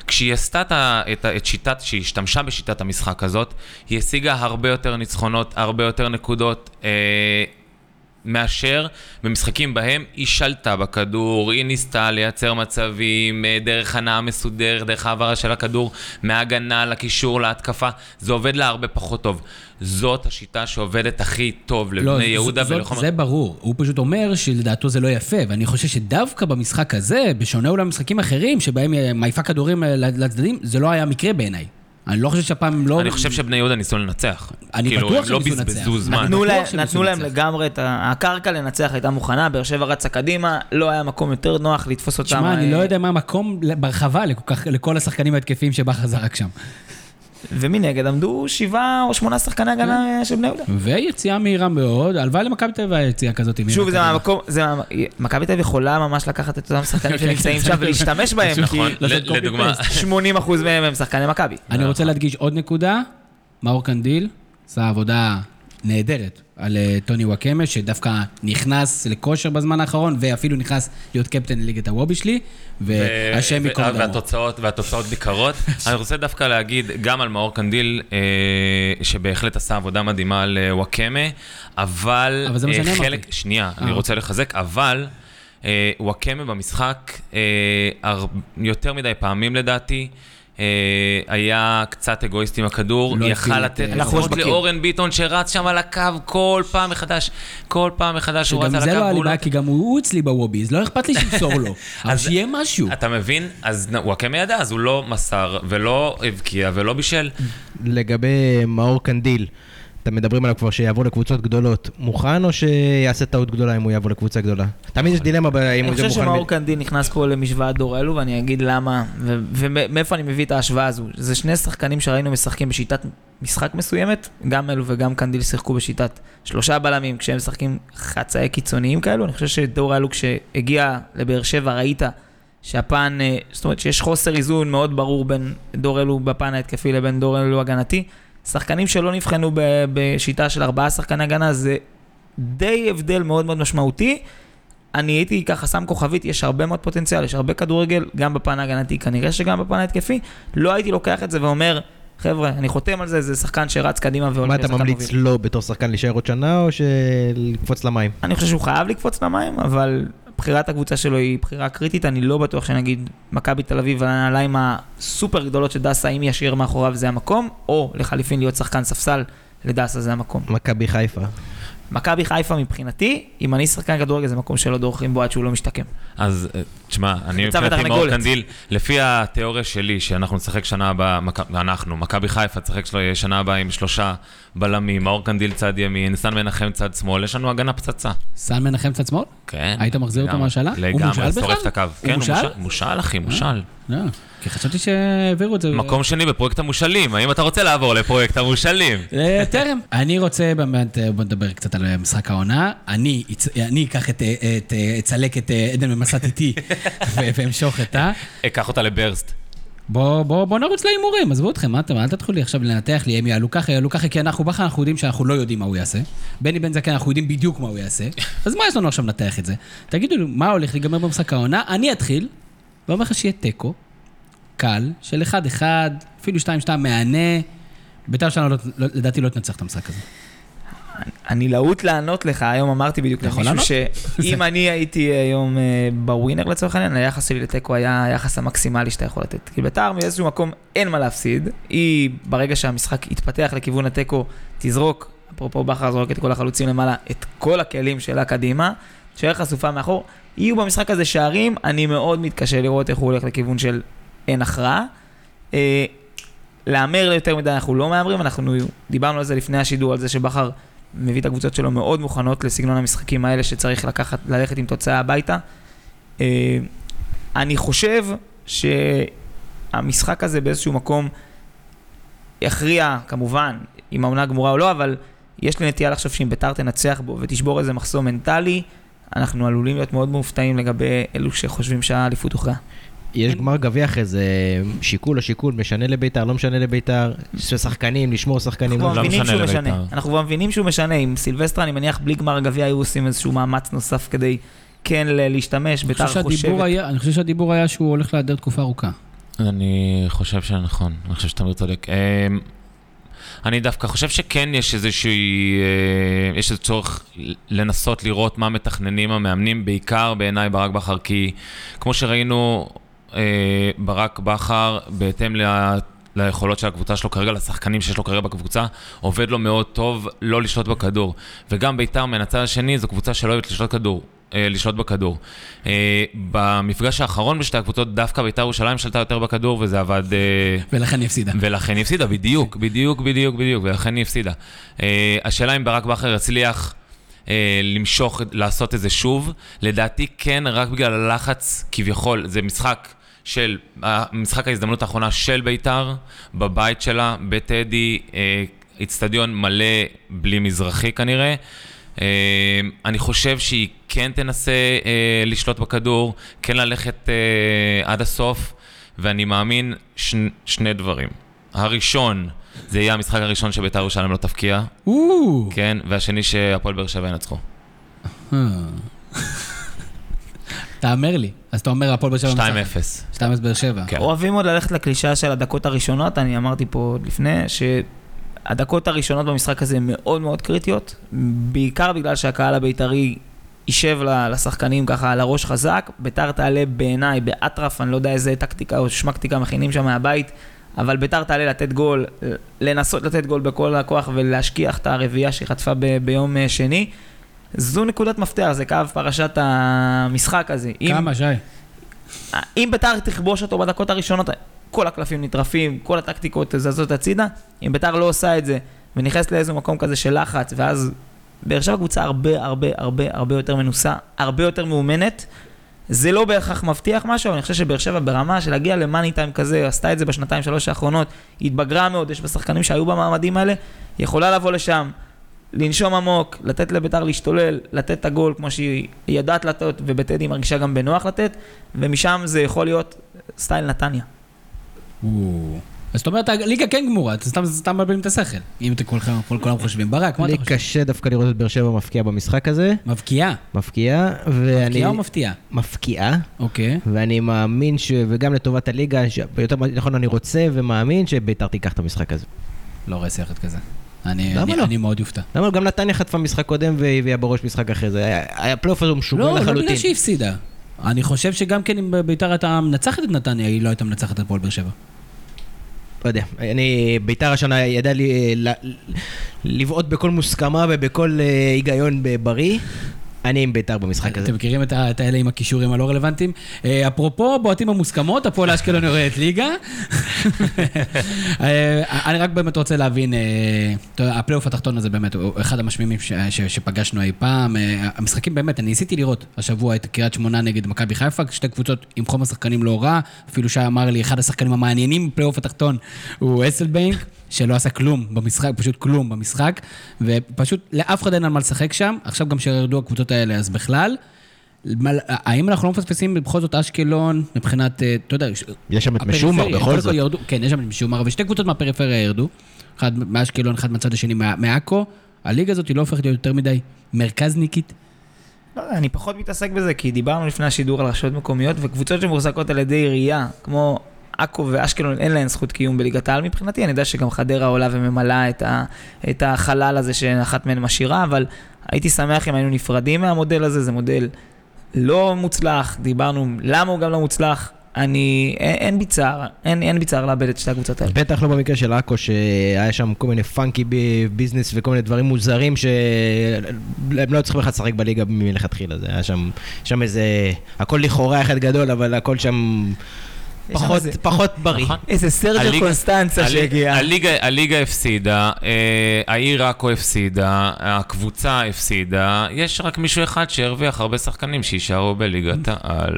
כשהיא עשתה את, את, את שיטת, כשהיא השתמשה בשיטת המשחק הזאת, היא השיגה הרבה יותר ניצחונות, הרבה יותר נקודות. אה, מאשר במשחקים בהם היא שלטה בכדור, היא ניסתה לייצר מצבים אה, דרך הנאה מסודרת, דרך העברה של הכדור מהגנה לקישור להתקפה, זה עובד לה הרבה פחות טוב. זאת השיטה שעובדת הכי טוב לבני לא, יהודה ולחומר... זה ברור. הוא פשוט אומר שלדעתו זה לא יפה, ואני חושב שדווקא במשחק הזה, בשונה אולי ממשחקים אחרים, שבהם היא מעיפה כדורים אה, לצדדים, זה לא היה מקרה בעיניי. אני לא חושב שהפעם הם לא... אני חושב שבני יהודה ניסו לנצח. אני כאילו, בטוח הם לא שניסו לנצח. בזבזו זמן. אני נתנו בטוח להם- שהם נתנו ניסו להם לנצח. לגמרי את ה... הקרקע לנצח הייתה מוכנה, באר שבע רצה קדימה, לא היה מקום יותר נוח לתפוס אותם. תשמע, אני אה, לא יודע מה המקום ברחבה לכל השחקנים ההתקפיים שבכר זרק שם. ומנגד עמדו שבעה או שמונה שחקני הגנה של בני יהודה. ויציאה מהירה מאוד, הלוואי למכבי תל אביב יציאה כזאת. שוב, זה. מהמקום, זה מה- מכבי תל אביב יכולה ממש לקחת את אותם שחקנים שנמצאים שם ולהשתמש בהם, נכון, ל- לדוגמה, 80% מהם הם שחקני מכבי. אני רוצה להדגיש עוד נקודה, מאור קנדיל עשה עבודה נהדרת על אה, טוני וואקמה, שדווקא נכנס לכושר בזמן האחרון, ואפילו נכנס להיות קפטן לליגת הוובי שלי, והשם ו- ייקום דמו. והתוצאות, והתוצאות ניכרות. אני רוצה דווקא להגיד גם על מאור קנדיל, אה, שבהחלט עשה עבודה מדהימה על אה, וואקמה, אבל... אבל זה מה אה, שאני אמרתי. שנייה, אה, אני רוצה לחזק, אבל אה, וואקמה במשחק, אה, יותר מדי פעמים לדעתי, אה, היה קצת אגואיסט עם הכדור, לא יכל לתת אה, לפחות בקיר. לאורן ביטון שרץ שם על הקו כל פעם מחדש, כל פעם מחדש הוא רץ שגם על זה הקו. לא היה לי והוא לא- בעיה, כי גם הוא אצלי בוובי, אז לא אכפת לי שימסור לו. אבל אז- שיהיה משהו. אתה מבין? אז וואקמה ידע, אז הוא לא מסר ולא הבקיע ולא בישל. לגבי מאור קנדיל, אתם מדברים עליו כבר שיעבור לקבוצות גדולות. מוכן או שיעשה טעות גדולה אם הוא יעבור לקבוצה גדולה? תמיד יש דילמה אם אני הוא זה חושב מוכן. שמאור קנדין נכנס פה למשוואת דור אלו, ואני אגיד למה, ומאיפה אני מביא את ההשוואה הזו. זה שני שחקנים שראינו משחקים בשיטת משחק מסוימת, גם אלו וגם קנדיל שיחקו בשיטת שלושה בלמים, כשהם משחקים חצאי קיצוניים כאלו, אני חושב שדור אלו כשהגיע לבאר שבע ראית שהפן, אה, זאת אומרת שיש חוסר איזון מאוד ברור בין דור אלו בפן ההתקפי לבין דור אלו הגנתי. שחקנים שלא נבחנו בשיטה של ארבעה שחקני הגנה זה די הבדל מאוד מאוד משמעותי. אני הייתי ככה שם כוכבית, יש הרבה מאוד פוטנציאל, יש הרבה כדורגל, גם בפן ההגנתי, כנראה שגם בפן ההתקפי. לא הייתי לוקח את זה ואומר, חבר'ה, אני חותם על זה, זה שחקן שרץ קדימה והולך מה אתה ממליץ מוביל." לו בתור שחקן להישאר עוד שנה, או שלקפוץ למים? אני חושב שהוא חייב לקפוץ למים, אבל בחירת הקבוצה שלו היא בחירה קריטית, אני לא בטוח שנגיד מכבי תל אביב והנעליים הסופר גדולות של דסה, אם ישאיר מאחוריו זה המקום, או לחליפין להיות שחקן ספסל, לדסה זה המקום. מכבי חיפה. מכבי חיפה מבחינתי, אם אני שחקן כדורגל זה מקום שלא דורכים בו עד שהוא לא משתקם. אז אה, תשמע, אני מבחינתי מאור. קנדיל, לפי התיאוריה שלי, שאנחנו נשחק שנה הבאה, אנחנו, מכבי חיפה תשחק שלו שנה הבאה עם שלושה בלמים, מאור קנדיל צד ימין, סן מנחם צד שמאל, יש לנו הגנה פצצה. סן מנחם צד שמאל? כן. היית מחזיר אותו לגמרי. מהשאלה? לגמרי, שורף בכלל? את הקו. הוא כן, הוא? מושאל, מושאל, אחי, מושאל. כי חשבתי שהעבירו את זה. מקום שני בפרויקט המושאלים, האם אתה רוצה לעבור לפרויקט המושאלים? אה, טרם. אני רוצה באמת, אה, בוא נדבר קצת על אה, משחק העונה. אני אקח את, אצלק את עדן ממסת איתי ואמשוך את ה... אקח אותה לברסט. בוא, בוא, בוא נרוץ להימורים, עזבו אתכם, מה אתם, אל תתחילו לי עכשיו לנתח לי, הם יעלו ככה, יעלו ככה, כי אנחנו בכלל אנחנו יודעים שאנחנו לא יודעים מה הוא יעשה. בני בן זקן, אנחנו יודעים בדיוק מה הוא יעשה. אז מה יש לנו עכשיו לנתח את זה? תגידו לי, מה הולך להיגמר במשחק העונה? אני אתחיל, ואומר לך שיהיה תיקו, קל, של 1-1, אפילו 2-2 מהנה. בית"ר שלנו לא- לא- לדעתי לא תנצח את המשחק הזה. אני להוט לענות לך, היום אמרתי בדיוק למישהו שאם אני הייתי היום אה, בווינר לצורך העניין, היחס שלי לתיקו היה היחס המקסימלי שאתה יכול לתת. כי בית"ר מאיזשהו מקום אין מה להפסיד, היא ברגע שהמשחק יתפתח לכיוון התיקו, תזרוק, אפרופו בכר זורק את כל החלוצים למעלה, את כל הכלים שלה קדימה, תשאר חשופה מאחור. יהיו במשחק הזה שערים, אני מאוד מתקשה לראות איך הוא הולך לכיוון של אין הכרעה. אה, להמר יותר מדי אנחנו לא מהמרים, אנחנו דיברנו על זה לפני השידור, על זה שבכר מביא את הקבוצות שלו מאוד מוכנות לסגנון המשחקים האלה שצריך לקחת, ללכת עם תוצאה הביתה. אה, אני חושב שהמשחק הזה באיזשהו מקום יכריע, כמובן, אם העונה גמורה או לא, אבל יש לי נטייה לחשוב שאם ביתר תנצח בו ותשבור איזה מחסום מנטלי, אנחנו עלולים להיות מאוד מופתעים לגבי אלו שחושבים שהאליפות הוכרעה. יש גמר גביע אחרי זה, שיקול או שיקול, משנה לביתר, לא משנה לביתר, שחקנים, לשמור שחקנים. אנחנו לא כבר מבינים משנה שהוא לבית"ר. משנה. אנחנו כבר מבינים שהוא משנה. עם סילבסטרה, אני מניח, בלי גמר גביע היו עושים איזשהו מאמץ נוסף כדי כן להשתמש. ביתר חושבת... אני חושב שהדיבור היה שהוא הולך להיעדר תקופה ארוכה. אני חושב שנכון, אני חושב שתמיר צודק. אמ, אני דווקא חושב שכן יש איזושהי, אה, יש איזה צורך לנסות לראות מה מתכננים המאמנים, בעיקר בעיניי ברק בכר, כי כמו שראינו, אה, ברק בכר, בהתאם ל... ליכולות של הקבוצה שלו כרגע, לשחקנים שיש לו כרגע בקבוצה, עובד לו מאוד טוב לא לשלוט בכדור. וגם בית"ר, מן הצד השני, זו קבוצה שלא אוהבת לשלוט כדור. אה, לשלוט בכדור. אה, במפגש האחרון בשתי הקבוצות, דווקא בית"ר ירושלים שלטה יותר בכדור, וזה עבד... אה, ולכן היא הפסידה. ולכן היא הפסידה, בדיוק, בדיוק, בדיוק, בדיוק, ולכן היא הפסידה. אה, השאלה אם ברק בכר יצליח אה, למשוך, לעשות את זה שוב, לדעתי כן, רק בגלל הלחץ, כביכול, זה משחק של, משחק ההזדמנות האחרונה של בית"ר, בבית שלה, בטדי, אה, איצטדיון מלא בלי מזרחי כנראה. אה, אני חושב שהיא כן תנסה אה, לשלוט בכדור, כן ללכת אה, עד הסוף, ואני מאמין ש... שני דברים. הראשון, זה יהיה המשחק הראשון שבית"ר ירושלים לא תפקיע, כן, והשני שהפועל באר שבע ינצחו. תאמר לי. אז אתה אומר הפועל באר שבע 2-0. מנצחת. 2-0 באר שבע. כן. אוהבים עוד ללכת לקלישאה של הדקות הראשונות, אני אמרתי פה עוד לפני, שהדקות הראשונות במשחק הזה מאוד מאוד קריטיות, בעיקר בגלל שהקהל הבית"רי יישב לשחקנים ככה על הראש חזק, בית"ר תעלה בעיניי באטרף, אני לא יודע איזה טקטיקה או שמקטיקה מכינים שם מהבית, אבל בית"ר תעלה לתת גול, לנסות לתת גול בכל הכוח ולהשכיח את הרביעייה שהיא חטפה ב- ביום אה, שני. זו נקודת מפתח, זה קו פרשת המשחק הזה. אם- כמה, שי? אם ביתר תכבוש אותו בדקות הראשונות, כל הקלפים נטרפים, כל הטקטיקות זזות הצידה. אם ביתר לא עושה את זה, ונכנסת לאיזה מקום כזה של לחץ, ואז באר שבע קבוצה הרבה הרבה הרבה הרבה יותר מנוסה, הרבה יותר מאומנת. זה לא בהכרח מבטיח משהו, אבל אני חושב שבאר שבע ברמה של להגיע למאני טיים כזה, עשתה את זה בשנתיים שלוש האחרונות, התבגרה מאוד, יש בה שחקנים שהיו במעמדים האלה, יכולה לבוא לשם, לנשום עמוק, לתת לביתר להשתולל, לתת את הגול כמו שהיא ידעת לתת, ובטדי מרגישה גם בנוח לתת, ומשם זה יכול להיות סטייל נתניה. אז זאת אומרת, הליגה כן גמורה, אתה סתם- מבלבלים את השכל. אם אתם כולם חושבים. ברק, מה לי אתה חושב? קשה דווקא לראות את באר שבע מפקיעה במשחק הזה. מבקיעה. מפקיעה, ואני... מבקיעה או מפתיעה? מפקיעה, אוקיי. ואני מאמין ש... וגם לטובת הליגה, יותר נכון, אני רוצה ומאמין שביתר תיקח את המשחק הזה. לא רואה סרט כזה. אני למה אני- לא? אני מאוד אופתע. למה גם נתניה חטפה משחק קודם והביאה בראש משחק אחרי זה? היה- הפלייאוף הזה משוגע לא, לא לחלוטין. בגלל שהיא הפסידה. אני חושב שגם כן אם ביתר הייתה מנצחת את נתניה, היא לא הייתה מנצחת את הפועל באר שבע. לא יודע, אני, ביתר השנה ידע לי, לבעוט בכל מוסכמה ובכל אה, היגיון בריא. אני עם ביתר במשחק הזה. אתם מכירים את האלה עם הכישורים הלא רלוונטיים? אה, אפרופו בועטים במוסכמות, הפועל אשקלון יורדת ליגה. אה, אני רק באמת רוצה להבין, אה, הפלייאוף התחתון הזה באמת הוא אחד המשמימים שפגשנו אי פעם. המשחקים באמת, אני ניסיתי לראות השבוע את קריית שמונה נגד מכבי חיפה, שתי קבוצות עם חומר שחקנים לא רע, אפילו שי אמר לי, אחד השחקנים המעניינים בפלייאוף התחתון הוא אסלבנק. שלא עשה כלום במשחק, פשוט כלום במשחק, ופשוט לאף אחד אין על מה לשחק שם, עכשיו גם שירדו הקבוצות האלה, אז בכלל, האם אנחנו לא מפספסים בכל זאת אשקלון מבחינת, אה, אתה יודע, יש שם את משומר בכל כל זאת. ירדו, כן, יש שם את משומר, ושתי קבוצות מהפריפריה ירדו, אחד מאשקלון, אחד מהצד השני מעכו, הליגה הזאת היא לא הופכת להיות יותר מדי מרכזניקית. לא אני פחות מתעסק בזה, כי דיברנו לפני השידור על רשויות מקומיות, וקבוצות שמוחזקות על ידי עירייה, כמו עכו ואשקלון, אין להן זכות קיום בליגת העל מבחינתי, אני יודע שגם חדרה עולה וממלאה את, ה, את החלל הזה שאחת מהן משאירה, אבל הייתי שמח אם היינו נפרדים מהמודל הזה, זה מודל לא מוצלח, דיברנו למה הוא גם לא מוצלח, אני, אין, בי צער, אין, אין בי צער לאבד את שתי הקבוצות האלה. בטח לא במקרה של עכו, שהיה שם כל מיני פאנקי ביזנס וכל מיני דברים מוזרים שהם לא צריכים בכלל לשחק בליגה מלכתחילה. זה היה שם, שם איזה, הכל לכאורה אחד גדול, אבל הכל שם פחות, איזה- פחות בריא. נכון. איזה סרג'ו קונסטנצה הליגה- שהגיע. הליגה, הליגה הפסידה, אה, העיר עכו הפסידה, הקבוצה הפסידה, יש רק מישהו אחד שהרוויח הרבה שחקנים שיישארו בליגת העל.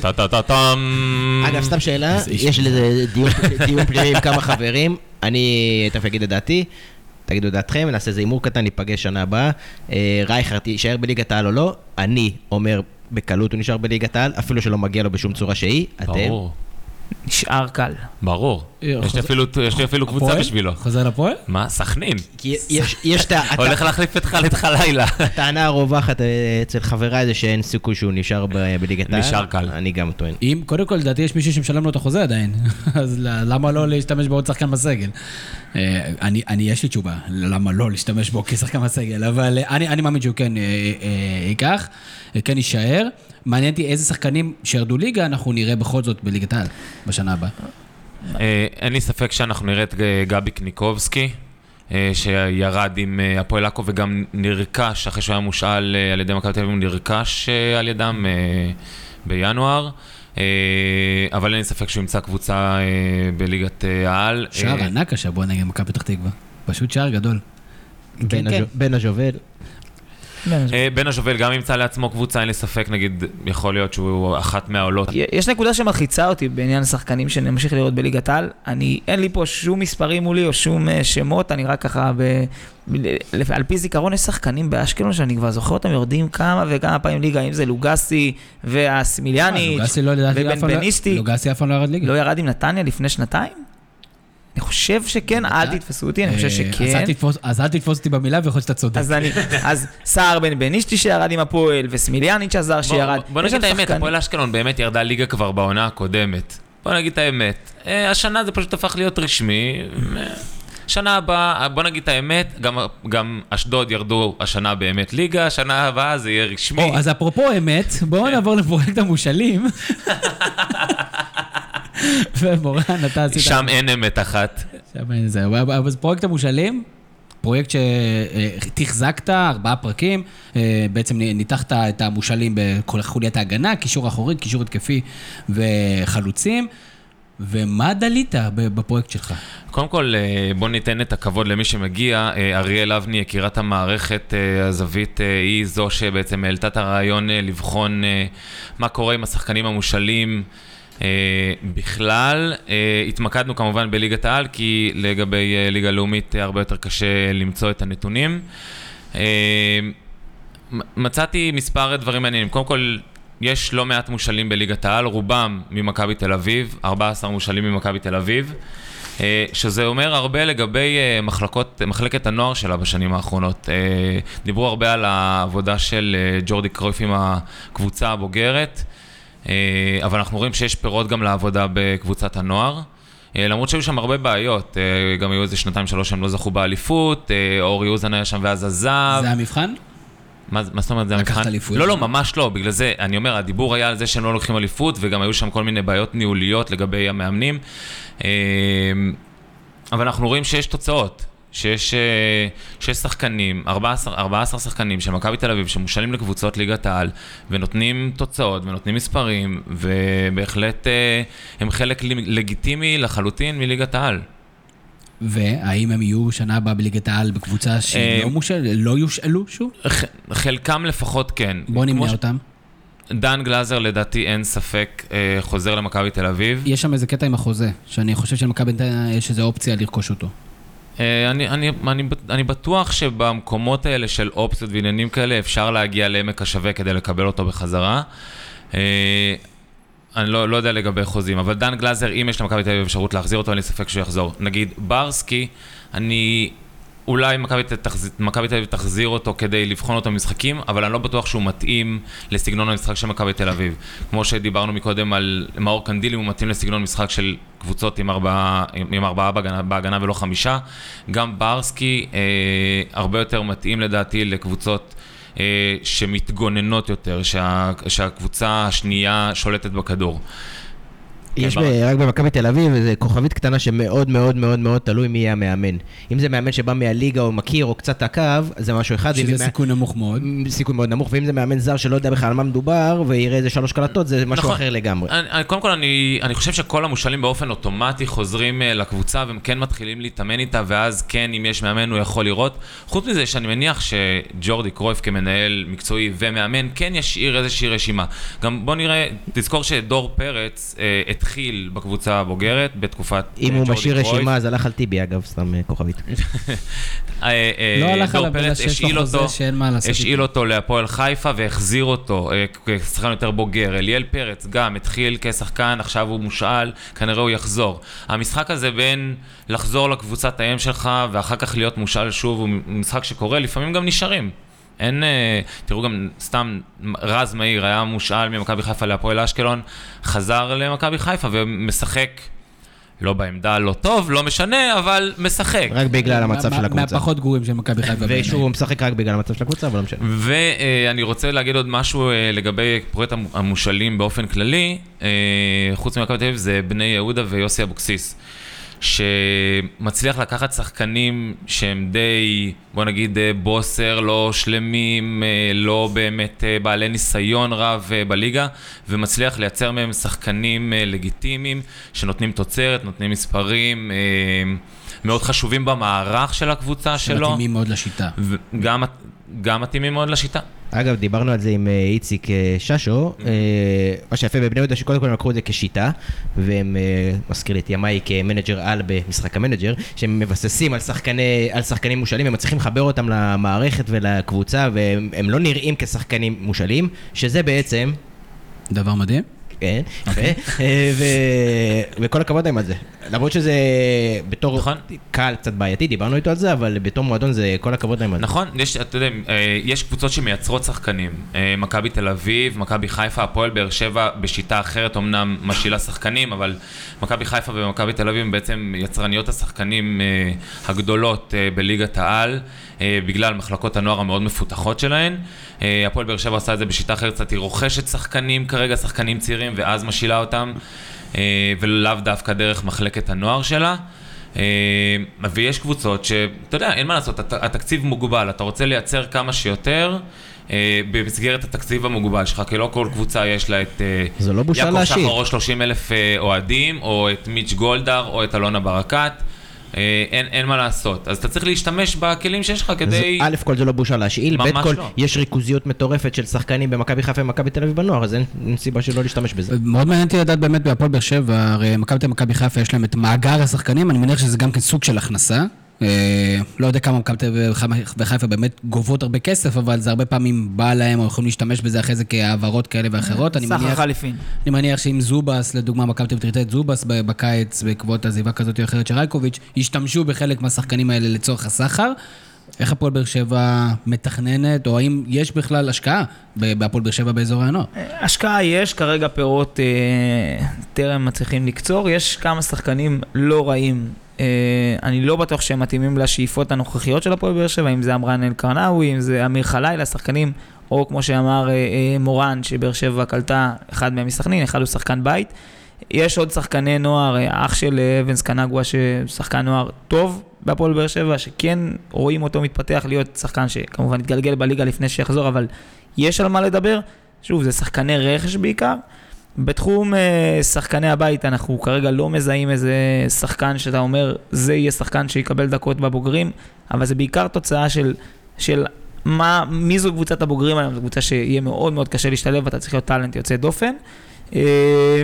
טה-טה-טה-טם. אגב, סתם שאלה, יש לזה דיון- דיון פנימי עם כמה חברים, אני תכף אגיד את דעתי, תגידו את דעתכם, נעשה איזה הימור קטן, ניפגש שנה הבאה. אה, רייכרד יישאר בליגת העל או לא? אני אומר, בקלות הוא נשאר בליגת העל, אפילו שלא מגיע לו בשום צורה שהיא. אתם? נשאר קל. ברור. יש לי אפילו- יש לי אפילו קבוצה? בשבילו. חוזר לפועל? מה? סכנין. יש- יש את ה- הולך להחליף את חאלד חלילה. הטענה הרווחת אה, אצל חבריי זה שאין סיכוי שהוא נשאר בליגת העל. נשאר קל. אני גם טוען. אם, קודם כל, לדעתי יש מישהו שמשלם לו את החוזה עדיין, אז למה לא להשתמש בעוד שחקן בסגל? אה, אני, אני, יש לי תשובה, למה לא להשתמש בו כשחקן בסגל, אבל אני, אני מאמין שהוא כן אה, ייקח, כן יישאר. מעניין אותי איזה שחקנים שירדו ליגה, אנחנו נראה בכל זאת בליגת העל בשנה הבאה. אה, אין לי ספק שאנחנו נראה את אה, גבי קניקובסקי, אה, שירד עם הפועל עכו וגם נרכש, אחרי שהוא היה מושאל על ידי מכבי תל אביב, הוא נרכש על ידם בינואר. אבל אין לי ספק שהוא ימצא קבוצה בליגת העל. שער ענק השבוע נגד מכבי פתח תקווה. פשוט שער גדול. בן כן. בן הז'ובל. אה, בן הז'ובל גם ימצא לעצמו קבוצה, אין לי ספק, נגיד, יכול להיות שהוא אחת מהעולות. יש נקודה שמלחיצה אותי בעניין השחקנים שנמשיך לראות בליגת העל. אני, אין לי פה שום מספרים מולי או שום אה, שמות, אני רק ככה ב... על פי זיכרון יש שחקנים באשקלון שאני כבר זוכר אותם יורדים כמה וכמה פעמים ליגה, אם זה לוגסי והסמיליאניץ', לוגסי לא פעם לא- ובנבנישתי. לוגסי אף פעם לא ירד ליגה. לא ירד עם נתניה לפני שנתיים? אני חושב שכן, אל תתפסו אותי, אני חושב אה, אז שכן. אז אל תתפוס אותי במילה ויכול להיות שאתה צודק. אז אני, אז סער בן בנישתי שירד עם הפועל, וסמיליאניץ' עזר שירד. בוא נגיד את האמת, הפועל אשקלון באמת ירדה ליגה כבר בעונה הקודמת. בוא נגיד את האמת. אה, השנה זה פשוט הפך להיות רשמי. אה, שנה הבאה, בוא נגיד את האמת, גם, גם אשדוד ירדו השנה באמת ליגה, שנה הבאה זה יהיה רשמי. או, אז אפרופו אמת, בואו נעבור לפרויקט המושאלים. ומורן, אתה עשית... שם אין אמת אחת. שם אין זה. אבל פרויקט המושאלים, פרויקט שתחזקת, ארבעה פרקים, אה, בעצם ניתחת את המושאלים בכל חוליית ההגנה, קישור אחורי, קישור התקפי וחלוצים. ומה דלית בפרויקט שלך? קודם כל, אה, בוא ניתן את הכבוד למי שמגיע. אה, אריאל אבני, יקירת המערכת, הזווית, היא זו שבעצם העלתה את הרעיון לבחון מה קורה עם השחקנים המושאלים. אה, בכלל, אה, התמקדנו כמובן בליגת העל, כי לגבי אה, ליגה לאומית הרבה יותר קשה למצוא את הנתונים. מצאתי מספר דברים מעניינים. קודם כל, יש לא מעט מושאלים בליגת העל, רובם ממכבי תל אביב, 14 מושאלים ממכבי תל אביב, שזה אומר הרבה לגבי מחלקות, מחלקת הנוער שלה בשנים האחרונות. דיברו הרבה על העבודה של ג'ורדי קרויף עם הקבוצה הבוגרת, אבל אנחנו רואים שיש פירות גם לעבודה בקבוצת הנוער. אה, למרות שהיו שם הרבה בעיות, אה, גם היו איזה שנתיים שלוש שהם לא זכו באליפות, אה, אורי אוזן היה שם ואז עזב. זה המבחן? מה, מה זאת אומרת זה לקחת המבחן? אליפות. לא, לא, ממש לא. בגלל זה, אני אומר, הדיבור היה על זה שהם לא לוקחים אליפות, וגם היו שם כל מיני בעיות ניהוליות לגבי המאמנים. אה, אבל אנחנו רואים שיש תוצאות. שיש, אה, שיש שחקנים, 14, 14 שחקנים של מכבי תל אביב שמושאלים לקבוצות ליגת העל ונותנים תוצאות ונותנים מספרים ובהחלט אה, הם חלק לגיטימי לחלוטין מליגת העל. והאם הם יהיו שנה הבאה בליגת העל בקבוצה אה, לא מושל, לא יושאלו שוב? חלקם לפחות כן. בוא נמנה ש- אותם. דן גלאזר לדעתי אין ספק חוזר למכבי תל אביב. יש שם איזה קטע עם החוזה, שאני חושב שלמכבי נתניה יש איזו אופציה לרכוש אותו. אה, אני, אני, אני, אני בטוח שבמקומות האלה של אופציות ועניינים כאלה אפשר להגיע לעמק השווה כדי לקבל אותו בחזרה. אה, אני לא, לא יודע לגבי חוזים, אבל דן גלאזר, אם יש למכבי תל אביב אפשרות להחזיר אותו, אין לי ספק שהוא יחזור. נגיד ברסקי, אני... אולי מכבי תל- אביב תחזיר אותו כדי לבחון אותו במשחקים, אבל אני לא בטוח שהוא מתאים לסגנון המשחק של מכבי תל אביב. כמו שדיברנו מקודם על מאור קנדילי, הוא מתאים לסגנון משחק של קבוצות עם ארבעה, עם ארבעה בהגנה, בהגנה ולא חמישה. גם ברסקי אה, הרבה יותר מתאים לדעתי לקבוצות אה, שמתגוננות יותר, שה, שהקבוצה השנייה שולטת בכדור. יש כן, ב-. רק במכבי תל אביב איזה כוכבית קטנה שמאוד מאוד מאוד מאוד תלוי מי יהיה המאמן. אם זה מאמן שבא מהליגה או מכיר או קצת עקב, זה משהו אחד. שזה זה סיכון נמוך מאוד. מא- סיכוי מאוד נמוך, ואם זה מאמן זר שלא יודע בכלל על מה מדובר ויראה איזה שלוש קלטות, זה משהו נכון. אחר לגמרי. אני, אני, קודם כל, אני, אני חושב שכל המושאלים באופן אוטומטי חוזרים uh, לקבוצה והם כן מתחילים להתאמן איתה, ואז כן, אם יש מאמן, הוא יכול לראות. חוץ מזה, שאני מניח שג'ורדי קרויף כמנהל מקצועי ומאמן, כן ישאיר איזושהי רשימה. גם בוא נראה, תזכור שדור פרץ התחיל בקבוצה הבוגרת בתקופת uh, אם הוא משאיר. רשימה, אז הלך על טיבי אגב, סתם אה, כוכבית. אה, אה, לא הלך עליו בגלל שיש לו חוזה אותו- שאין מה לעשות השאיל. אותו להפועל חיפה והחזיר אותו אה, כשחקן יותר בוגר. אליאל פרץ גם התחיל כשחקן, עכשיו הוא מושאל, כנראה הוא יחזור. המשחק הזה בין לחזור לקבוצת האם שלך ואחר כך להיות מושאל שוב הוא משחק שקורה, לפעמים גם נשארים. אין, אה, תראו גם סתם, רז מאיר היה מושאל ממכבי חיפה להפועל אשקלון, חזר למכבי חיפה ומשחק, לא בעמדה לא טוב, לא משנה, אבל משחק. רק בגלל המצב של הקבוצה. מהפחות גרועים של מכבי חיפה. ושהוא משחק רק בגלל המצב של הקבוצה, אבל לא משנה. ואני רוצה להגיד עוד משהו אה, לגבי פרויקט המ- המושאלים באופן כללי, אה, חוץ ממכבי תל אביב, זה בני יהודה ויוסי אבוקסיס, שמצליח לקחת שחקנים שהם די, בוא נגיד, אה, בוסר, לא שלמים, אה, לא באמת אה, בעלי ניסיון רב בליגה, ומצליח לייצר מהם שחקנים לגיטימיים, שנותנים תוצרת, נותנים מספרים. מאוד חשובים במערך של הקבוצה שלו, שמתאימים מאוד לשיטה. וגם גם מתאימים מאוד לשיטה. אגב, דיברנו על זה עם אה, איציק אה, ששו, אה, מה שיפה בבני יהודה שקודם כל הם לקחו את זה כשיטה, והם, מזכיר לי את ימיי כמנג'ר על במשחק המנג'ר, שהם מבססים על, שחקני, על שחקנים מושאלים, הם מצליחים לחבר אותם למערכת ולקבוצה, והם הם לא נראים כשחקנים מושאלים, שזה בעצם... דבר מדהים. כן, יפה, אה, וכל הכבוד להם על זה. למרות שזה בתור נכון. קהל קצת בעייתי, דיברנו איתו על זה, אבל בתור מועדון זה כל הכבוד להם על זה. נכון, אתה יודע, אה, יש קבוצות שמייצרות שחקנים. אה, מכבי תל אביב, מכבי חיפה, הפועל באר שבע בשיטה אחרת, אמנם משאילה שחקנים, אבל מכבי חיפה ומכבי תל אביב הם בעצם יצרניות השחקנים הגדולות בליגת העל, בגלל מחלקות הנוער המאוד מפותחות שלהן. אה, הפועל באר שבע עושה את זה בשיטה אחרת קצת, היא רוכשת שחקנים כרגע, שחקנים צעירים, ואז משאילה אותם, אה, ולאו דווקא דרך מחלקת הנוער שלה. אה, ויש קבוצות שאתה יודע, אין מה לעשות, הת- התקציב מוגבל, אתה רוצה לייצר כמה שיותר במסגרת התקציב המוגבל שלך, כי לא כל קבוצה יש לה את לא בושה יעקב. שחר או 30 אלף אוהדים, או את מיץ' גולדהר, או את אלונה ברקת. אה, אין, אין מה לעשות. אז אתה צריך להשתמש בכלים שיש לך אז כדי... א' כל זה לא בושה להשאיל, ב' כל לא. יש ריכוזיות מטורפת של שחקנים במכבי חיפה ומכבי תל אביב בנוער, אז אין אין סיבה שלא להשתמש בזה. מאוד מעניין אותי לדעת באמת בהפועל באר שבע, הרי מכבי תל אביב ומכבי חיפה יש להם את מאגר השחקנים, אני מניח שזה גם כן סוג של הכנסה. אה, לא יודע כמה מכבי תל אביב וחיפה באמת גובות הרבה כסף, אבל זה הרבה פעמים בא להם, או יכולים להשתמש בזה אחרי זה כהעברות כאלה ואחרות. אני סחר מניח, חליפין. אני מניח שאם זובס, לדוגמה, מכבי תל אביב תרצה את זובס בקיץ, בעקבות עזיבה כזאת או אחרת של רייקוביץ', ישתמשו בחלק מהשחקנים האלה לצורך הסחר. איך הפועל באר שבע מתכננת, או האם יש בכלל השקעה בהפועל באר שבע באזורי הנוער? השקעה יש, כרגע פירות אה, טרם מצליחים לקצור. יש כמה שחקנים לא רעים. אה, אני לא בטוח שהם מתאימים לשאיפות הנוכחיות של הפועל באר שבע, אם זה עמרן אל-קרנאווי, אם זה אמיר חלילה, שחקנים, או כמו שאמר אה, אה, מורן, שבאר שבע קלטה אחד מהם מסכנין, אחד הוא שחקן בית. יש עוד שחקני נוער, אח של אבנס קנגווה, ששחקן נוער טוב בהפועל באר שבע, שכן רואים אותו מתפתח להיות שחקן שכמובן יתגלגל בליגה לפני שיחזור, אבל יש על מה לדבר. שוב, זה שחקני רכש בעיקר. בתחום אה, שחקני הבית, אנחנו כרגע לא מזהים איזה שחקן שאתה אומר, זה יהיה שחקן שיקבל דקות בבוגרים, אבל זה בעיקר תוצאה של, של מה, מי זו קבוצת הבוגרים היום, זו קבוצה שיהיה מאוד מאוד קשה להשתלב, ואתה צריך להיות טאלנט יוצא דופן. אה,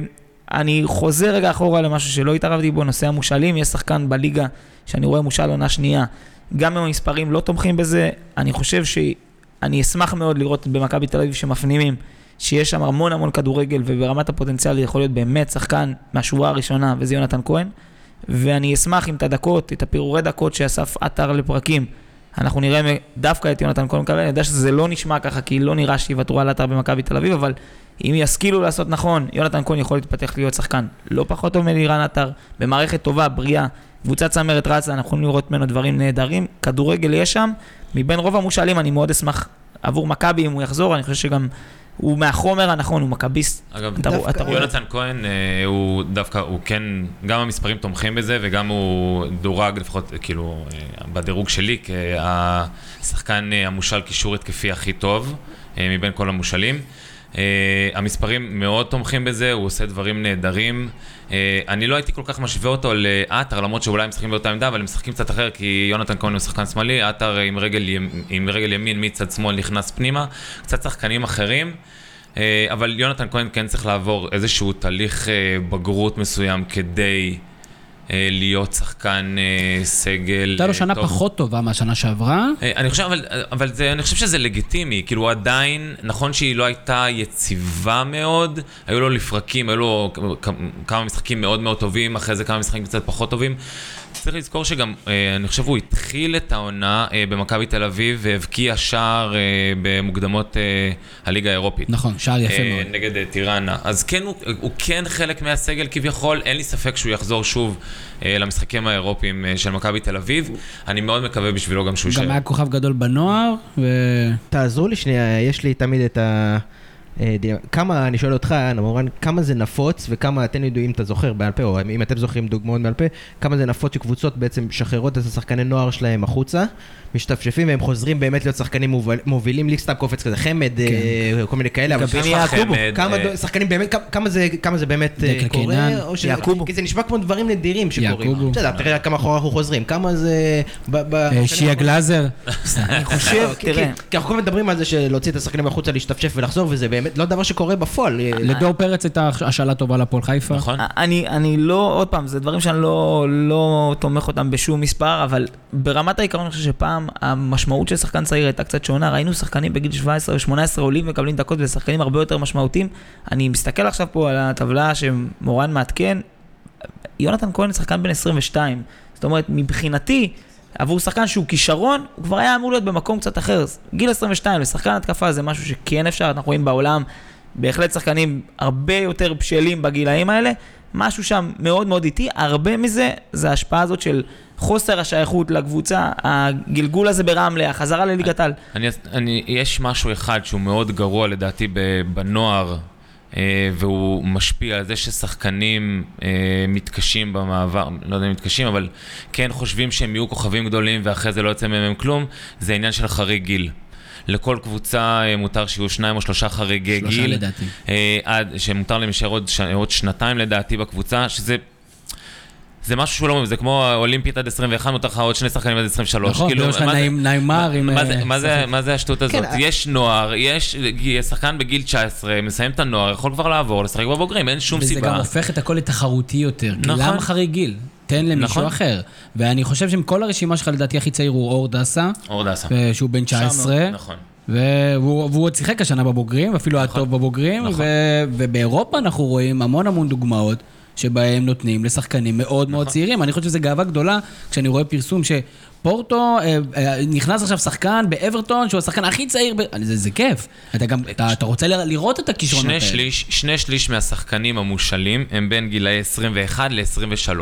אני חוזר רגע אחורה למשהו שלא התערבתי בו, נושא המושאלים, יש שחקן בליגה שאני רואה מושאל עונה שנייה, גם אם המספרים לא תומכים בזה, אני חושב שאני אשמח מאוד לראות במכבי תל אביב שמפנימים שיש שם המון המון כדורגל וברמת הפוטנציאל יכול להיות באמת שחקן מהשורה הראשונה וזה יונתן כהן. ואני אשמח אם את הדקות, את הפירורי דקות שאסף עטר לפרקים אנחנו נראה דווקא את יונתן כהן מקבל, אני יודע שזה לא נשמע ככה כי לא נראה שיוותרו על עטר במכבי תל אביב אבל אם ישכילו לעשות נכון, יונתן כהן יכול להתפתח להיות שחקן לא פחות טוב מלירן עטר, במערכת טובה, בריאה, קבוצת צמרת רצה, אנחנו יכולים לראות ממנו דברים נהדרים, כדורגל יש שם, מבין רוב המושאלים אני מאוד אשמח עבור מכבי אם הוא יחזור, אני חושב שגם הוא מהחומר הנכון, הוא מכביסט. אגב, אתה דווקא- אתה רואה. יונתן כהן, אה, הוא דווקא, הוא כן, גם המספרים תומכים בזה, וגם הוא דורג, לפחות, כאילו, אה, בדירוג שלי, כשחקן אה, המושל קישור התקפי הכי טוב, אה, מבין כל המושאלים. אה, המספרים מאוד תומכים בזה, הוא עושה דברים נהדרים. אה, אני לא הייתי כל כך משווה אותו לעטר, למרות שאולי הם משחקים באותה עמדה, אבל הם משחקים קצת אחר, כי יונתן כהן הוא שחקן שמאלי, עטר עם עם רגל ימין מצד שמאל נכנס פנימה, קצת שחקנים אחרים. אה, אבל יונתן כהן כן צריך לעבור איזשהו תהליך אה, בגרות מסוים כדי להיות שחקן אה, סגל הייתה לו אה, שנה טוב. פחות טובה מהשנה שעברה. אה, אני חושב, אבל, אבל זה, אני חושב שזה לגיטימי, כאילו עדיין, נכון שהיא לא הייתה יציבה מאוד, היו לו לפרקים, היו לו כמה משחקים מאוד מאוד טובים, אחרי זה כמה משחקים קצת פחות טובים. צריך לזכור שגם, אה, אני חושב הוא התחיל את העונה אה, במכבי תל אביב והבקיע שער אה, במוקדמות הליגה האירופית. נכון, שער יפה מאוד. נגד טיראנה. אז כן, הוא, הוא כן חלק מהסגל כביכול, אין לי ספק שהוא יחזור שוב למשחקים האירופיים של מכבי תל אביב. אני מאוד מקווה בשבילו גם שהוא גם יישאר. היה כוכב גדול בנוער, ו... תעזרו לי שנייה, יש לי תמיד את ה... אה, כמה, אני שואל אותך, מורן, כמה זה נפוץ וכמה, תן לי אם אתה זוכר בעל פה, או אם אתם זוכרים דוגמאות בעל פה, כמה זה נפוץ שקבוצות בעצם משחררות את השחקני נוער שלהם החוצה, משתפשפים והם חוזרים באמת להיות שחקנים מוביל- מובילים, לי סתם קופץ כזה חמד, אה, כל מיני כאלה, אבל כמה- יעקובו. חמד, כמה אה, שחקנים באמת, כמה- זה- באמת קורה. או ש... יעקובו. כי זה נשמע כמו דברים נדירים שקורים. יעקובו. בסדר, תראה כמה אחורה אנחנו חוזרים, כמה זה... שיה גלאזר. אני חושב, תראה, כי- כי אנחנו כל הזמן מדברים על זה שלהוציא את השחקנים החוצה, להשתפשף ולחזור, וזה באמת לא דבר שקורה בפועל. לדור פרץ הייתה השאלה טובה להפועל חיפה. נכון? אני, אני לא, עוד פעם, זה דברים שאני לא, לא תומך אותם בשום מספר, אבל ברמת העיקרון אני חושב שפעם המשמעות של שחקן צעיר הייתה קצת שונה, ראינו שחקנים בגיל 17 ו-18 עולים ומקבלים דקות ושחקנים הרבה יותר משמעותיים. אני מסתכל עכשיו פה על הטבלה שמורן מעדכן, יונתן כהן שחקן בן 22, זאת אומרת, מבחינתי, עבור שחקן שהוא כישרון, הוא כבר היה אמור להיות במקום קצת אחר. גיל 22 לשחקן התקפה זה משהו שכן אפשר, אנחנו רואים בעולם בהחלט שחקנים הרבה יותר בשלים בגילאים האלה, משהו שם מאוד מאוד איטי, הרבה מזה זה ההשפעה הזאת של חוסר השייכות לקבוצה, הגלגול הזה ברמלה, החזרה לליגת. אני, אני, יש משהו אחד שהוא מאוד גרוע לדעתי בנוער, והוא משפיע על זה ששחקנים אה, מתקשים במעבר, לא יודע אם מתקשים, אבל כן חושבים שהם יהיו כוכבים גדולים ואחרי זה לא יוצא מהם כלום, זה עניין של חריג גיל. לכל קבוצה אה, מותר שיהיו שניים או שלושה חריגי שלושה גיל. לדעתי. אה, עד שמותר להם להישאר עוד, ש... עוד שנתיים לדעתי בקבוצה, שזה... זה משהו שהוא לא, זה כמו אולימפית עד 21, מותר לך עוד שני שחקנים עד 23. נכון, כאילו, יש לך מה זה- נעים- נעימר עם... מה זה- אה, מה זה- מה זה השטות הזאת? כן, יש נוער, יש שחקן בגיל 19, מסיים את הנוער, יכול כבר לעבור, לשחק בבוגרים, אין שום וזה סיבה. גם הופך את הכל לתחרותי יותר. נכון. למה חריג גיל? תן למישהו נכון. אחר. ואני חושב שמכל הרשימה שלך, לדעתי הכי צעיר הוא אור דסה, אור דסה. אה, שהוא בן 19. נכון. והוא והוא עוד שיחק השנה בבוגרים, אפילו היה טוב בבוגרים, נכון. ו- ובאירופה אנחנו רואים המון המון דוגמאות שבהם נותנים לשחקנים מאוד נכון. מאוד צעירים. אני חושב שזו גאווה גדולה כשאני רואה פרסום שפורטו, אה, אה, נכנס עכשיו שחקן באברטון, שהוא השחקן הכי צעיר, ב... אני- זה, זה כיף. אתה גם, אתה, אתה רוצה לראות את הכישרונות שני האלה. שליש, שני שליש מהשחקנים המושאלים הם בין גילאי 21 ל-23.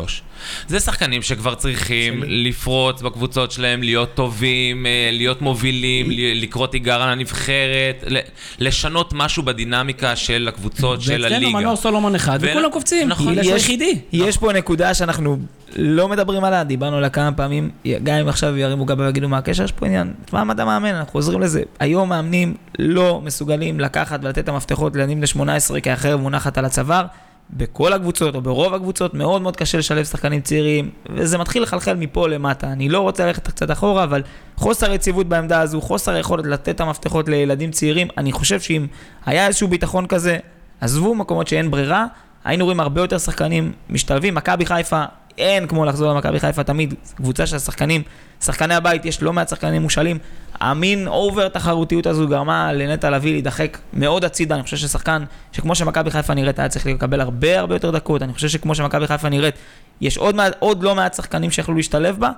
זה שחקנים שכבר צריכים לפרוץ בקבוצות שלהם, להיות טובים, אה, להיות מובילים, לקרוא תיגר על הנבחרת, ל- לשנות משהו בדינמיקה של הקבוצות, של הליגה. ואצלנו מנור סולומון אחד, ו- וכולם קופצים, נכון. יש- היחידי. יש פה נקודה שאנחנו לא מדברים עליה, דיברנו עליה כמה פעמים, גם אם עכשיו ירימו גבה ויגידו מה הקשר, יש פה עניין, מה אתה מאמן, אנחנו חוזרים לזה. היום מאמנים לא מסוגלים לקחת ולתת את המפתחות לילדים בני 18 כי החרב מונחת על הצוואר. בכל הקבוצות, או ברוב הקבוצות, מאוד מאוד קשה לשלב שחקנים צעירים, וזה מתחיל לחלחל מפה למטה. אני לא רוצה ללכת קצת אחורה, אבל חוסר יציבות בעמדה הזו, חוסר יכולת לתת את המפתחות לילדים צעירים, אני חושב שאם היה איזשהו ביטחון כזה, עזבו מקומות שאין ברירה, היינו רואים הרבה יותר שחקנים משתלבים. מכבי חיפה, אין כמו לחזור למכבי חיפה תמיד, קבוצה של השחקנים, שחקני הבית, יש לא מעט שחקנים מושאלים. המין אובר תחרותיות הזו גרמה לנטע לביא להידחק מאוד הצידה. אני חושב ששחקן, שכמו שמכבי חיפה נראית, היה צריך לקבל הרבה הרבה יותר דקות. אני חושב שכמו שמכבי חיפה נראית, יש עוד, מעט, עוד לא מעט שחקנים שיכולו להשתלב בה.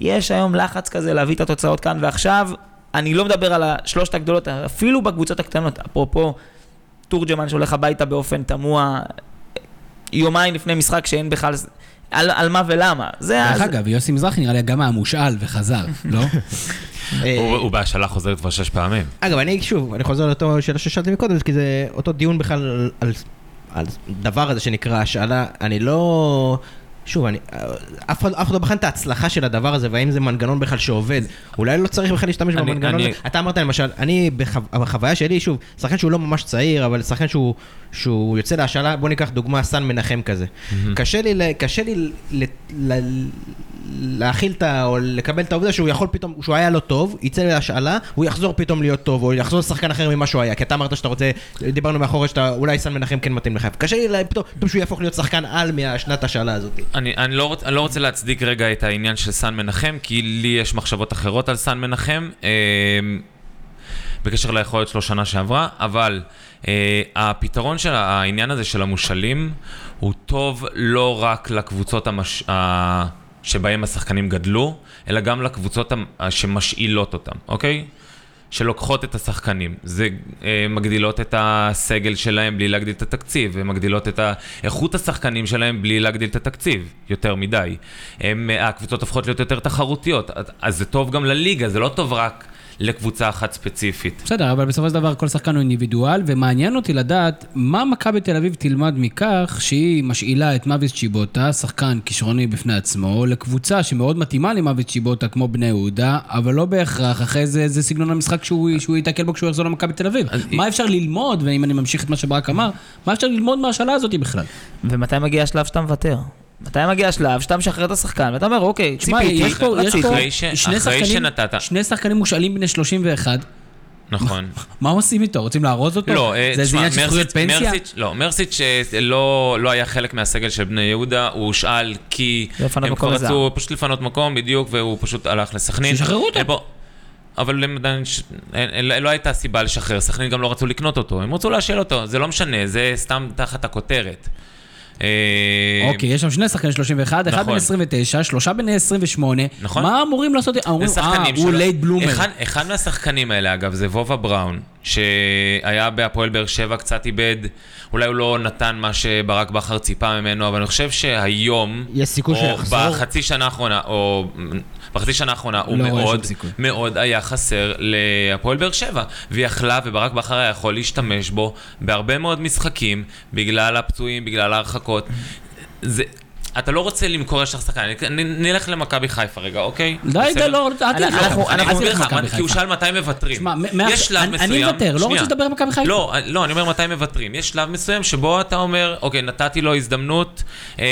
יש היום לחץ כזה להביא את התוצאות כאן ועכשיו. אני לא מדבר על השלושת הגדולות, אפילו בקבוצות הקטנות, אפרופו תורג'מן שהולך הביתה באופן תמוה, יומיים לפני משחק שאין בכלל, על, על מה ולמה. זה דרך זה- אגב, יוסי מזרחי נראה לי גם היה מושאל וחזר, לא? אה, הוא הוא בהשאלה חוזרת כבר שש פעמים. אגב, אני שוב, אני חוזר לאותו שאלה ששאלתי מקודם, כי זה אותו דיון בכלל על, על, על דבר הזה שנקרא השאלה, אני לא... שוב, אני, אף אחד אף אחד לא בחן את ההצלחה של הדבר הזה, והאם זה מנגנון בכלל שעובד. אולי לא צריך בכלל להשתמש אני- במנגנון אני- הזה. אתה אמרת למשל, אני, בחו- בחוויה שלי, שוב, שחקן שהוא לא ממש צעיר, אבל שחקן שהוא, שהוא יוצא להשאלה, בוא ניקח דוגמה, סן מנחם כזה. קשה לי, קשה לי ל, ל, להכיל את ה... או לקבל את העובדה שהוא יכול פתאום, שהוא היה לא טוב, יצא להשאלה, הוא יחזור פתאום להיות טוב, או יחזור לשחקן אחר ממה שהוא היה, כי אתה אמרת שאתה רוצה, דיברנו מאחורי שאתה, אולי סן מנחם כן מתאים לך. קשה לי פתאום, פתאום שהוא יהפוך להיות שחקן על מהשנת השאלה הזאת. אני, אני, לא רוצ, אני לא רוצה להצדיק רגע את העניין של סן מנחם, כי לי יש מחשבות אחרות על סן מנחם, אה, בקשר ליכולת שלו שנה שעברה, אבל אה, הפתרון של העניין הזה של המושאלים הוא טוב לא רק לקבוצות המש... ה... שבהם השחקנים גדלו, אלא גם לקבוצות שמשאילות אותם, אוקיי? שלוקחות את השחקנים. זה אה, מגדילות את הסגל שלהם בלי להגדיל את התקציב, ומגדילות את איכות השחקנים שלהם בלי להגדיל את התקציב יותר מדי. הם, אה, הקבוצות הופכות להיות יותר תחרותיות, אז זה טוב גם לליגה, זה לא טוב רק לקבוצה אחת ספציפית. בסדר, אבל בסופו של דבר כל שחקן הוא אינדיבידואל, ומעניין אותי לדעת מה מכבי תל אביב תלמד מכך שהיא משאילה את מאביס צ'יבוטה, שחקן כישרוני בפני עצמו, לקבוצה שמאוד מתאימה למאביס צ'יבוטה כמו בני יהודה, אבל לא בהכרח אחרי זה, זה סגנון המשחק שהוא, שהוא ייתקל בו כשהוא יחזור למכבי תל אביב. מה אפשר ללמוד, ואם אני ממשיך את מה שברק אמר, מה אפשר ללמוד מהשאלה הזאת בכלל? ומתי מגיע השלב שאתה מוותר? מתי מגיע השלב שאתה משחרר את השחקן, ואתה אומר, אוקיי, תשמע, יש פה, יש. פה ש- שני אחרי שחקנים, שנתת. שני שחקנים מושאלים בני 31, נכון. מה עושים איתו? רוצים לארוז אותו? לא, אה, זה איזה תשמע, עניין של זכויות פנסיה? מרסיץ'- לא, מרסיץ' אה, לא לא היה חלק מהסגל של בני יהודה, הוא הושאל כי לפנות הם כבר. רצו פשוט לפנות מקום, בדיוק, והוא פשוט הלך לסכנין. שישחררו אותו. אבל הם עדיין, לא הייתה סיבה לשחרר, סכנין גם לא רצו לקנות אותו, הם רצו להשאל אותו, זה לא משנה, זה סתם תחת הכותרת. אה, אוקיי, יש שם שני שחקנים 31, אחד נכון. בן 29, שלושה בני 28. נכון. מה אמורים לעשות? אומרים, אה, שחקנים הוא. late bloomer. אחד, אחד מהשחקנים האלה, אגב, זה וובה בראון, שהיה בהפועל באר שבע, קצת איבד, אולי הוא לא נתן מה שברק בכר ציפה ממנו, אבל אני חושב שהיום, יש סיכוי שהוא או יחזור? בחצי שנה האחרונה, או בחצי שנה האחרונה, הוא לא מאוד. מאוד היה חסר להפועל באר שבע, ויכלה, וברק בכר היה יכול להשתמש בו בהרבה מאוד משחקים, בגלל הפצועים, בגלל ההרחקות. זה... אתה לא רוצה למכור ישר שחקן, נ- נ- נלך למכבי חיפה רגע, אוקיי? די? די, לא, אל תלך. אני אסביר לך, כי הוא. שאל מתי מוותרים. יש שלב מסוים... אני מוותר, לא רוצה. לדבר על מכבי חיפה. לא, לא, אני אומר מתי מוותרים. יש שלב מסוים שבו אתה אומר, אוקיי, נתתי לו הזדמנות, אה,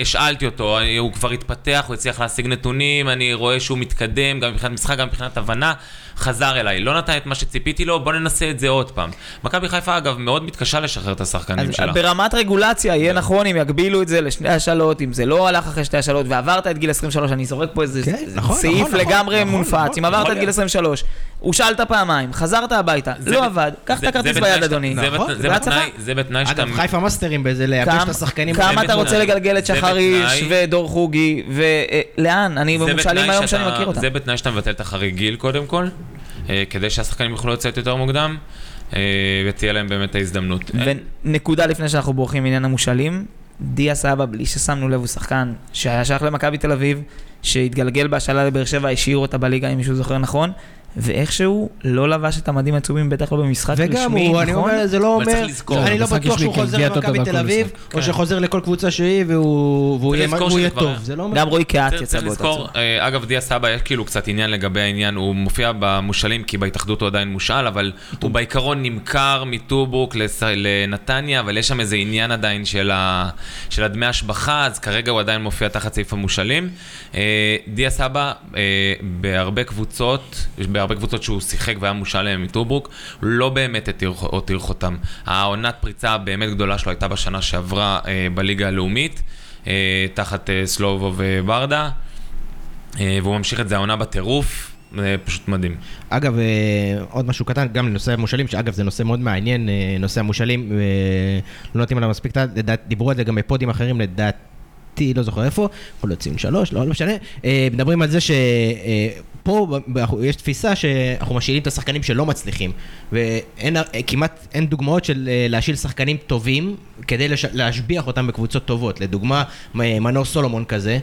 השאלתי אותו, אה, הוא כבר התפתח, הוא הצליח להשיג נתונים, אני רואה שהוא מתקדם, גם מבחינת משחק, גם מבחינת הבנה. חזר אליי, לא נתן את מה שציפיתי לו, בוא ננסה את זה עוד פעם. מכבי חיפה, אגב, מאוד מתקשה לשחרר את השחקנים אז שלה. ברמת רגולציה, יהיה נכון אם יגבילו את זה לשתי השאלות, אם זה לא הלך אחרי שתי השאלות ועברת את גיל 23, אני זורק פה איזה כן, נכון, סעיף נכון, נכון, לגמרי נכון, מונפץ, נכון, אם עברת את גיל להיות. 23, הושאלת פעמיים, חזרת הביתה, זה לא ב- עבד, קח את הכרטיס ביד אדוני. זה נכון, זה בהצלחה. בתנאי- זה בתנאי שאתה... אגב, חיפה מאסטרים באיזה לייבש כמה- את השחקנים. כמה אתה רוצה לגלגל את בתנאי- ודור חוגי, ולאן? אני זה במושאלים היום שאני מכיר אותם. זה בתנאי שאתה מבטל את החריג גיל קודם כל, אה, כדי שהשחקנים יוכלו לצאת יותר מוקדם, אה, ותהיה להם באמת ההזדמנות. אה, ונקודה לפני שאנחנו בורחים מעניין המושאלים, דיה סבא, בלי ששמנו לב, הוא שחקן שהיה שייך למכבי תל אביב, שהתגלגל בהשאלה לבאר שבע, השאירו אותה בליגה, אם מישהו זוכר נכון, ואיכשהו לא לבש את המדים הצהובים, בטח לא במשחק רשמי, וגם הוא, אני נכון? אומר, זה לא אומר, לזכור, אני לא בטוח שהוא חוזר למכבי תל אביב. או כן. שחוזר לכל קבוצה שהיא, והוא יהיה טוב. היה. זה לא אומר... גם רועי קהת צריך- יצא באותה צורה. אה, אגב, דיה סבא יש כאילו קצת עניין לגבי העניין, הוא מופיע במושאלים כי בהתאחדות הוא עדיין מושאל, אבל הוא בעיקרון נמכר מטוברוק לנתניה, אבל יש שם איזה עניין עדיין של ה- של הדמי השבחה, אז כרגע הוא עדיין מופיע תחת סעיף המושאלים. אה, דיה סבא, אה, בהרבה קבוצות, בהרבה קבוצות שהוא שיחק והיה מושאל להם מטוברוק, לא באמת הותיר חותם. העונת פריצה הבאמת גדולה שלו הייתה בשנה שעברה אה, בליגה הלאומית, אה, תחת אה, סלובו וברדה. אה, והוא ממשיך את זה העונה בטירוף, זה פשוט מדהים. אגב, אה, עוד משהו קטן, גם לנושא המושאלים, שאגב זה נושא מאוד מעניין, אה, נושא המושאלים, אה, לא נותנים עליו מספיק, לדעת- לדעת- דיברו על זה גם בפודים אחרים, לדעתי, לא זוכר איפה, יכול להיות ציון שלוש, לא, לא משנה, אה, מדברים על זה שפה יש תפיסה שאנחנו משאילים את השחקנים שלא מצליחים, ואין אה, כמעט, אין דוגמאות של אה, להשאיל שחקנים טובים כדי להשביח אותם בקבוצות טובות, לדוגמה מנור סולומון כזה.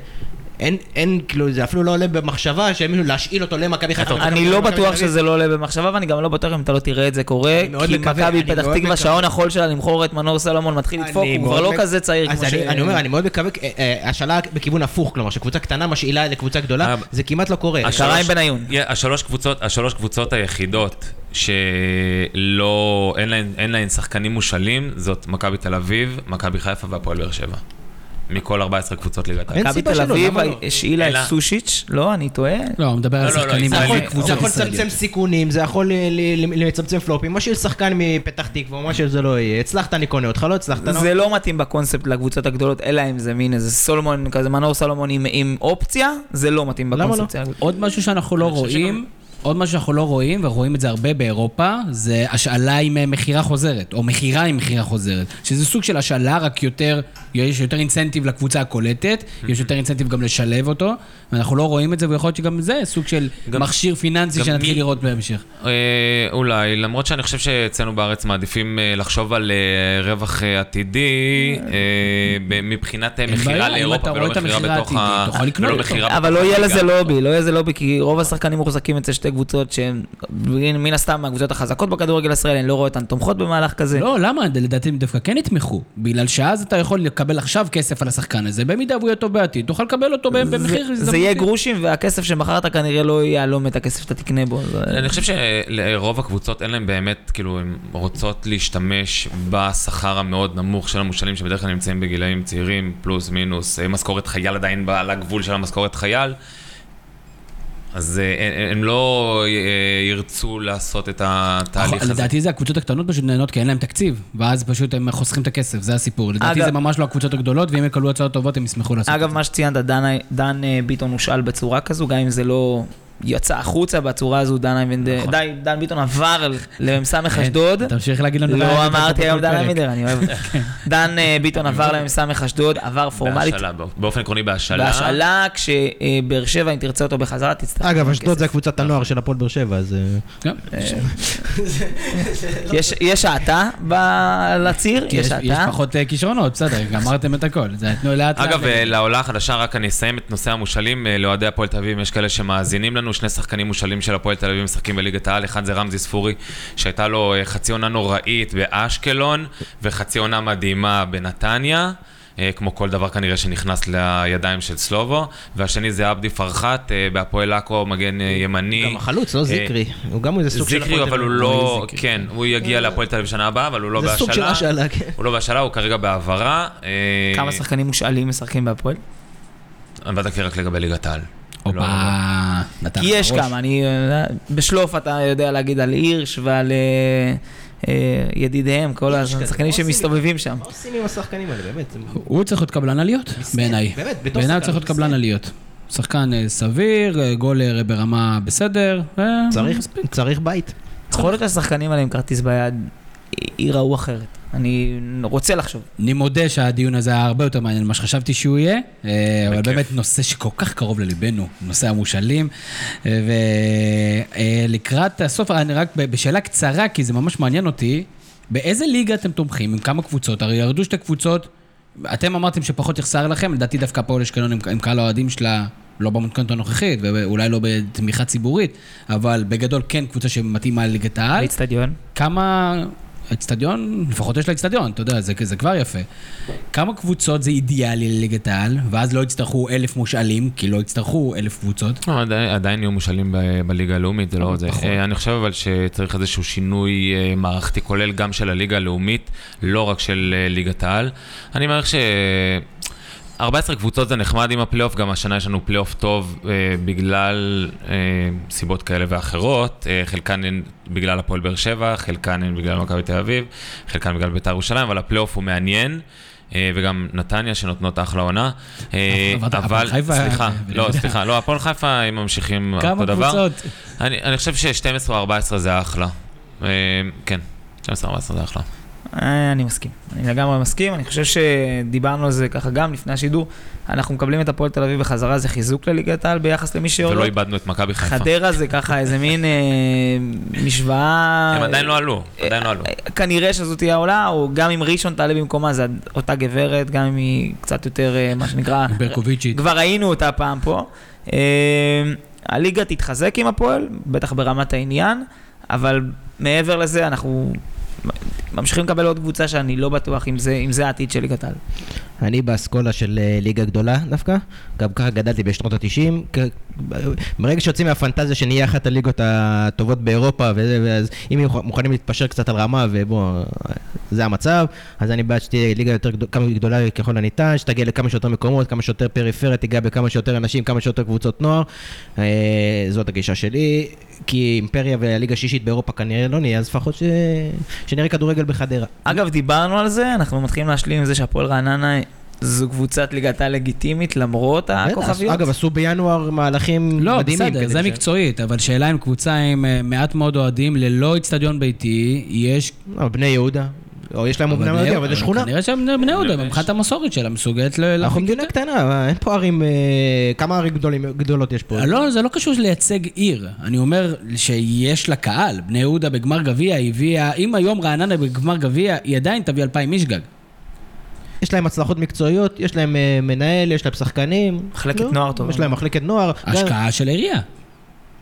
אין, אין, כאילו, זה אפילו לא עולה במחשבה שמישהו להשאיל אותו למכבי חיפה. אני לא בטוח. שזה לא עולה במחשבה, ואני גם לא בטוח אם אתה לא תראה את זה קורה, כי מכבי פתח תקווה. שעון החול שלה למכור את מנור סלומון מתחיל לדפוק, הוא כבר לא כזה צעיר כמו ש... אני, אומר, אני מאוד מקווה, אה, אה, השאלה בכיוון הפוך, כלומר, שקבוצה קטנה משאילה לקבוצה גדולה, אה, זה כמעט לא קורה. קרה עם בניון. השלוש קבוצות, היחידות שלא, אין להן שחקנים מושאלים, זאת מכבי תל אביב, מכבי חיפה והפועל באר שבע. מכל 14 קבוצות ליגת העל. מכבי תל אביב לא? השאילה את סושיץ', לא, אני טועה. לא, הוא מדבר על לא, לא, שחקנים. זה יכול-. לצמצם סיכונים, זה יכול לצמצם פלופים, משאיל שחקן מפתח תקווה, מה שזה לא יהיה. הצלחת, אני קונה אותך, לא הצלחת. זה לא מתאים בקונספט לקבוצות הגדולות, אלא אם זה מין איזה סולומון, כזה מנור סולומון עם- אופציה, זה לא מתאים? בקונספט. עוד משהו שאנחנו לא רואים, עוד משהו שאנחנו לא רואים, ורואים את זה הרבה באירופה, זה השאלה עם אה, מכירה חוזרת, או מכירה עם מכירה חוזרת. שזה סוג של השאלה, רק יותר, יש יותר אינסנטיב לקבוצה הקולטת, יש יותר אינסנטיב גם לשלב אותו, ואנחנו לא רואים את זה, ויכול להיות שגם זה סוג של גם- מכשיר פיננסי גם שנתחיל מי- לראות בהמשך. אה, אולי, למרות שאני חושב שאצלנו בארץ מעדיפים אה, לחשוב על אה, רווח אה, עתידי אה, ב- מבחינת אה, מכירה לאירופה ולא מכירה בתוך ה... אבל לא יהיה. לזה לובי, לא יהיה לזה לובי, כי רוב השחקנים מוחזקים אצל שתי קבוצות שהן מן הסתם מהקבוצות החזקות בכדורגל הישראלי, אני לא רואה אותן תומכות במהלך כזה. לא, למה? לדעתי הם דווקא כן יתמכו. בגלל שאז אתה יכול לקבל עכשיו כסף על השחקן הזה, במידה והוא יהיה טוב בעתיד, תוכל לקבל אותו במחיר זה-. זה יהיה גרושים, והכסף שמכרת כנראה לא יהלום את הכסף שאתה תקנה בו. אני חושב שלרוב הקבוצות אין להם באמת, כאילו, הן רוצות להשתמש בשכר המאוד נמוך של המושאלים שבדרך כלל נמצאים בגילאים צעירים, פלוס מינוס, אה, משכורת חייל עדיין על הגבול של המשכורת חייל. אז אה, הם- הם לא אה, ירצו לעשות את התהליך הזה. לדעתי זה הקבוצות הקטנות פשוט נהנות כי אין להם תקציב, ואז פשוט הם חוסכים את הכסף, זה הסיפור. לדעתי אגב- זה ממש לא הקבוצות הגדולות, ואם יקבלו הצעות טובות הם ישמחו לעשות את אגב, זה. מה שציינת, דן, אה, ביטון הושאל בצורה כזו, גם אם זה לא יצא החוצה בצורה הזו, דן אייבנדר, נכון. די, דן ביטון עבר למ"ס אשדוד. תמשיך להגיד לנו... לא אמרתי היום דן. אייבנדר, אני אוהב אותו. דן אה, ביטון עבר למ"ס אשדוד, עבר פורמלית בהשאלה, באופן עקרוני בהשאלה. בהשאלה, כשבאר שבע, אם תרצה אותו בחזרה, תצטרך. אגב, אשדוד. זה קבוצת הנוער של הפועל באר שבע, אז... אה, כן. יש- יש האטה לציר, כי יש יש יש האטה. פחות אה, כישרונות, בסדר, גמרתם את הכל. זה תנו לאט לאט. אגב, אה, לעולה החדשה, רק אני אסיים את נושא המושאלים. אה, לאוהדי הפועל תל אביב, יש כאלה שמאזינים לנו, שני שחקנים מושאלים של הפועל תל אביב משחקים בליגת העל. אחד זה רמזי ספורי, שהייתה לו אה, חצי עונה נוראית באשקלון, וחצי עונה מדהימה בנתניה. אה, כמו כל דבר כנראה שנכנס לידיים של סלובו, והשני זה עבדי פרחת, אה, בהפועל עכו, מגן ימני. גם החלוץ, לא זיקרי. הוא גם איזה סוג של... זיקרי, אבל הוא. לא. כן, הוא יגיע להפועל תל אביב שנה הבאה, אבל הוא לא זה סוג של בהשאלה. השאלה, כן. הוא לא בהשאלה, הוא כרגע בהעברה. כמה שחקנים מושאלים משחקים בהפועל? אני בדקתי רק לגבי ליגת העל. הופה, לא- נתן כי יש. כמה, אני... אה, בשלוף אתה יודע להגיד על הירש ועל אה, אה, ידידיהם, כל השחקנים שמסתובבים שם. מה עושים עם השחקנים האלה, באמת? הוא צריך להיות קבלן עליות, בעיניי. באמת, בתור בעיניי הוא צריך להיות. קבלן עליות. שחקן סביר, גולר ברמה בסדר. צריך- בית. יכול להיות שהשחקנים האלה עם כרטיס ביד ייראו אחרת. אני רוצה לחשוב. אני מודה שהדיון הזה היה הרבה יותר מעניין ממה שחשבתי שהוא יהיה, אה, אבל. באמת נושא שכל כך קרוב לליבנו, נושא המושאלים. ולקראת הסוף, אני רק בשאלה קצרה, כי זה ממש מעניין אותי, באיזה ליגה אתם תומכים, עם כמה קבוצות? הרי ירדו שתי קבוצות, אתם אמרתם שפחות יחסר לכם, לדעתי דווקא הפועל אשקלון עם, עם קהל האוהדים שלה. לא במתכונת הנוכחית, ואולי לא בתמיכה ציבורית, אבל בגדול כן קבוצה שמתאימה לליגת העל. באיצטדיון. כמה... אצטדיון, לפחות יש לה אצטדיון, אתה יודע, זה, זה כבר יפה. כמה קבוצות זה אידיאלי לליגת העל, ואז לא יצטרכו אלף מושאלים, כי לא יצטרכו אלף קבוצות. לא, עדיין, עדיין יהיו מושאלים ב- בליגה הלאומית, זה לא זה. פחות. אה, אני חושב אבל שצריך איזשהו שינוי אה, מערכתי כולל גם של הליגה הלאומית, לא רק של אה, ליגת העל. אני מעריך ש... 14 קבוצות זה נחמד עם הפלייאוף, גם השנה יש לנו פלייאוף טוב אה, בגלל אה, סיבות כאלה ואחרות, אה, חלקן הן בגלל הפועל באר שבע, חלקן הן בגלל מכבי תל אביב, חלקן בגלל בית"ר ירושלים, אבל הפלייאוף הוא מעניין. אה, וגם נתניה שנותנות אחלה עונה. אה, אבל- סליחה, לא, סליחה, לא, הפועל חיפה הם ממשיכים כמה אותו דבר. קבוצות? אני, אני חושב ש-12 או 14 זה אחלה. אה, כן, 12 או 14 זה אחלה. אה, אני מסכים. אני לגמרי מסכים. אני חושב שדיברנו על זה ככה גם לפני השידור. אנחנו מקבלים את הפועל תל אביב בחזרה, זה חיזוק לליגת העל ביחס למי שיורד. ולא איבדנו את מכבי חיפה. חדרה זה ככה איזה מין אה, משוואה... הם עדיין לא עלו, עדיין לא עלו. אה, כנראה שזו תהיה העולה, או גם אם ראשון תעלה במקומה, זה אותה גברת, גם אם היא קצת יותר, אה, מה שנקרא... ברקוביצ'ית. כבר ראינו אותה פעם פה. אה, הליגה תתחזק עם הפועל, בטח ברמת העניין, אבל מעבר לזה אנחנו ממשיכים לקבל עוד קבוצה שאני לא בטוח אם זה, אם זה העתיד של ליגת העל. אני באסכולה של אה, ליגה גדולה דווקא, גם ככה גדלתי בשנות ה-90. ברגע שיוצאים מהפנטזיה שנהיה אחת הליגות הטובות באירופה, ואז אם הם מוכנים להתפשר קצת על רמה, ובוא, זה המצב, אז אני בעד שתהיה ליגה יותר גדולה ככל הניתן, שתגיע לכמה שיותר מקומות, כמה שיותר פריפריה, תיגע בכמה שיותר אנשים, כמה שיותר קבוצות נוער. אה, זאת הגישה שלי, כי אימפריה והליגה השישית באירופה כנראה לא נהיה, אז לפחות ש... שנראה כדורגל בחדרה. אגב, דיברנו על זה, אנחנו מתחילים להשלים עם זה שהפועל רעננה זו קבוצת ליגת העל לגיטימית למרות הכוכביות. אגב, עשו בינואר מהלכים לא, מדהימים. בסדר, כדי זה ש- מקצועית, אבל שאלה אם קבוצה עם אה, מעט מאוד אוהדים ללא איצטדיון ביתי, יש... לא, בני יהודה, או יש להם בני- יהודה, אבל זה שכונה. כנראה שהם בני- יהודה, יש. מבחינת המסורת שלה, מסוגלת ל... אנחנו מדינה. קטנה, אין פה ערים, אה, כמה ערים גדולות יש פה? לא, זה לא קשור לייצג עיר. אני אומר שיש לה קהל. בני יהודה בגמר גביע הביאה... אם היום רעננה בגמר גביע, היא עדיין תביא אלפיים איש גג. יש להם הצלחות מקצועיות, יש להם אה, מנהל, יש להם שחקנים. מחלקת לא, נוער טובה. יש להם מחלקת נוער. גם- השקעה של העירייה.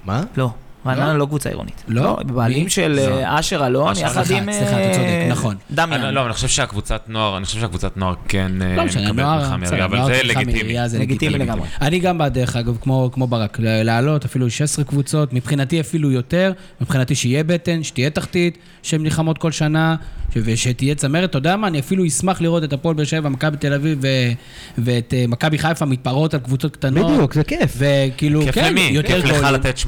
מה? לא, רעננה לא קבוצה עירונית. לא? בבעלים מי? של לא. אה, אשר אלון, אשר, יחד עם... סליחה, אתה אה, צודק, נכון. דמיאן. אני- לא, אבל אני חושב שהקבוצת נוער, אני חושב שהקבוצת נוער כן אה, לא מקבלת תמיכה בסדר, מהעירייה, אבל זה לגיטימי. מעירייה זה לגיטימי לגמרי. אני גם בעד, דרך אגב, כמו, כמו ברק, ל- לעלות אפילו 16 קבוצות, מבחינתי אפילו יותר, מבחינתי שיהיה בטן, שתהיה תחתית, שהן נלחמות כל שנה, ושתהיה צמרת, אתה יודע מה, אני אפילו אשמח לראות את הפועל באר שבע, מכבי תל אביב ו- ואת אה, מכבי חיפה מתפרעות על קבוצות קטנות. בדיוק, זה כיף. וכאילו, כן? יותר כיף לך גולים. לתת 8-0?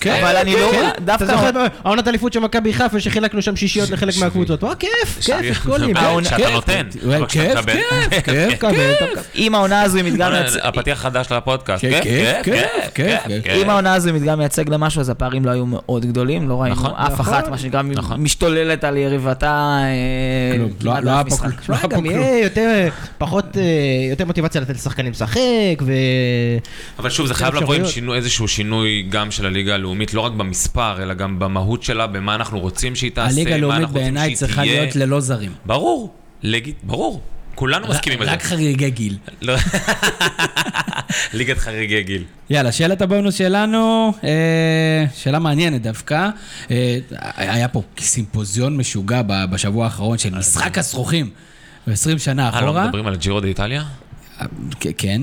כן. אבל אני לא... אתה דווקא... זוכר את העונת אליפות של מכבי חיפה שחילקנו שם שישיות לחלק מהקבוצות? וואו, כיף, כיף, יש גולים. אה, כיף. נותן, לא כיף. כיף, כיף, כיף. אם העונה הזו היא מדגם מייצג... הפתיח החדש לפודקאסט. כן, כיף, כיף, כיף. אם העונה הזו היא מדגם מייצג למשהו, אז הפערים לא היו מאוד גדולים, לא ראינו נכון, אף נכון, אחת, מה שנקרא, נכון. משתוללת על יריבתה אה, כלום, לא- לא היה פה משחק. כלום. גם יהיה יותר, פחות, אה, יותר מוטיבציה לתת לשחקנים לשחק, ו... אבל שוב, זה חייב לבוא עם איזשהו שינוי גם של הליגה הלאומית, לא רק במספר, אלא גם במהות שלה, במה אנחנו רוצים שהיא תעשה, הליגה מה הלאומית אנחנו רוצים בעיניי שהיא צריכה תהיה. להיות ללא זרים. ברור, לגיט, ברור. כולנו מסכימים על זה. רק חריגי גיל. לא. ליגת חריגי גיל. יאללה, שאלת הבונוס שלנו, אה, שאלה מעניינת דווקא. אה, היה פה סימפוזיון משוגע בשבוע האחרון של משחק הזכוכים. ו-20 שנה אה, לא אחורה. מדברים על ג'ירו באיטליה? כ- כן,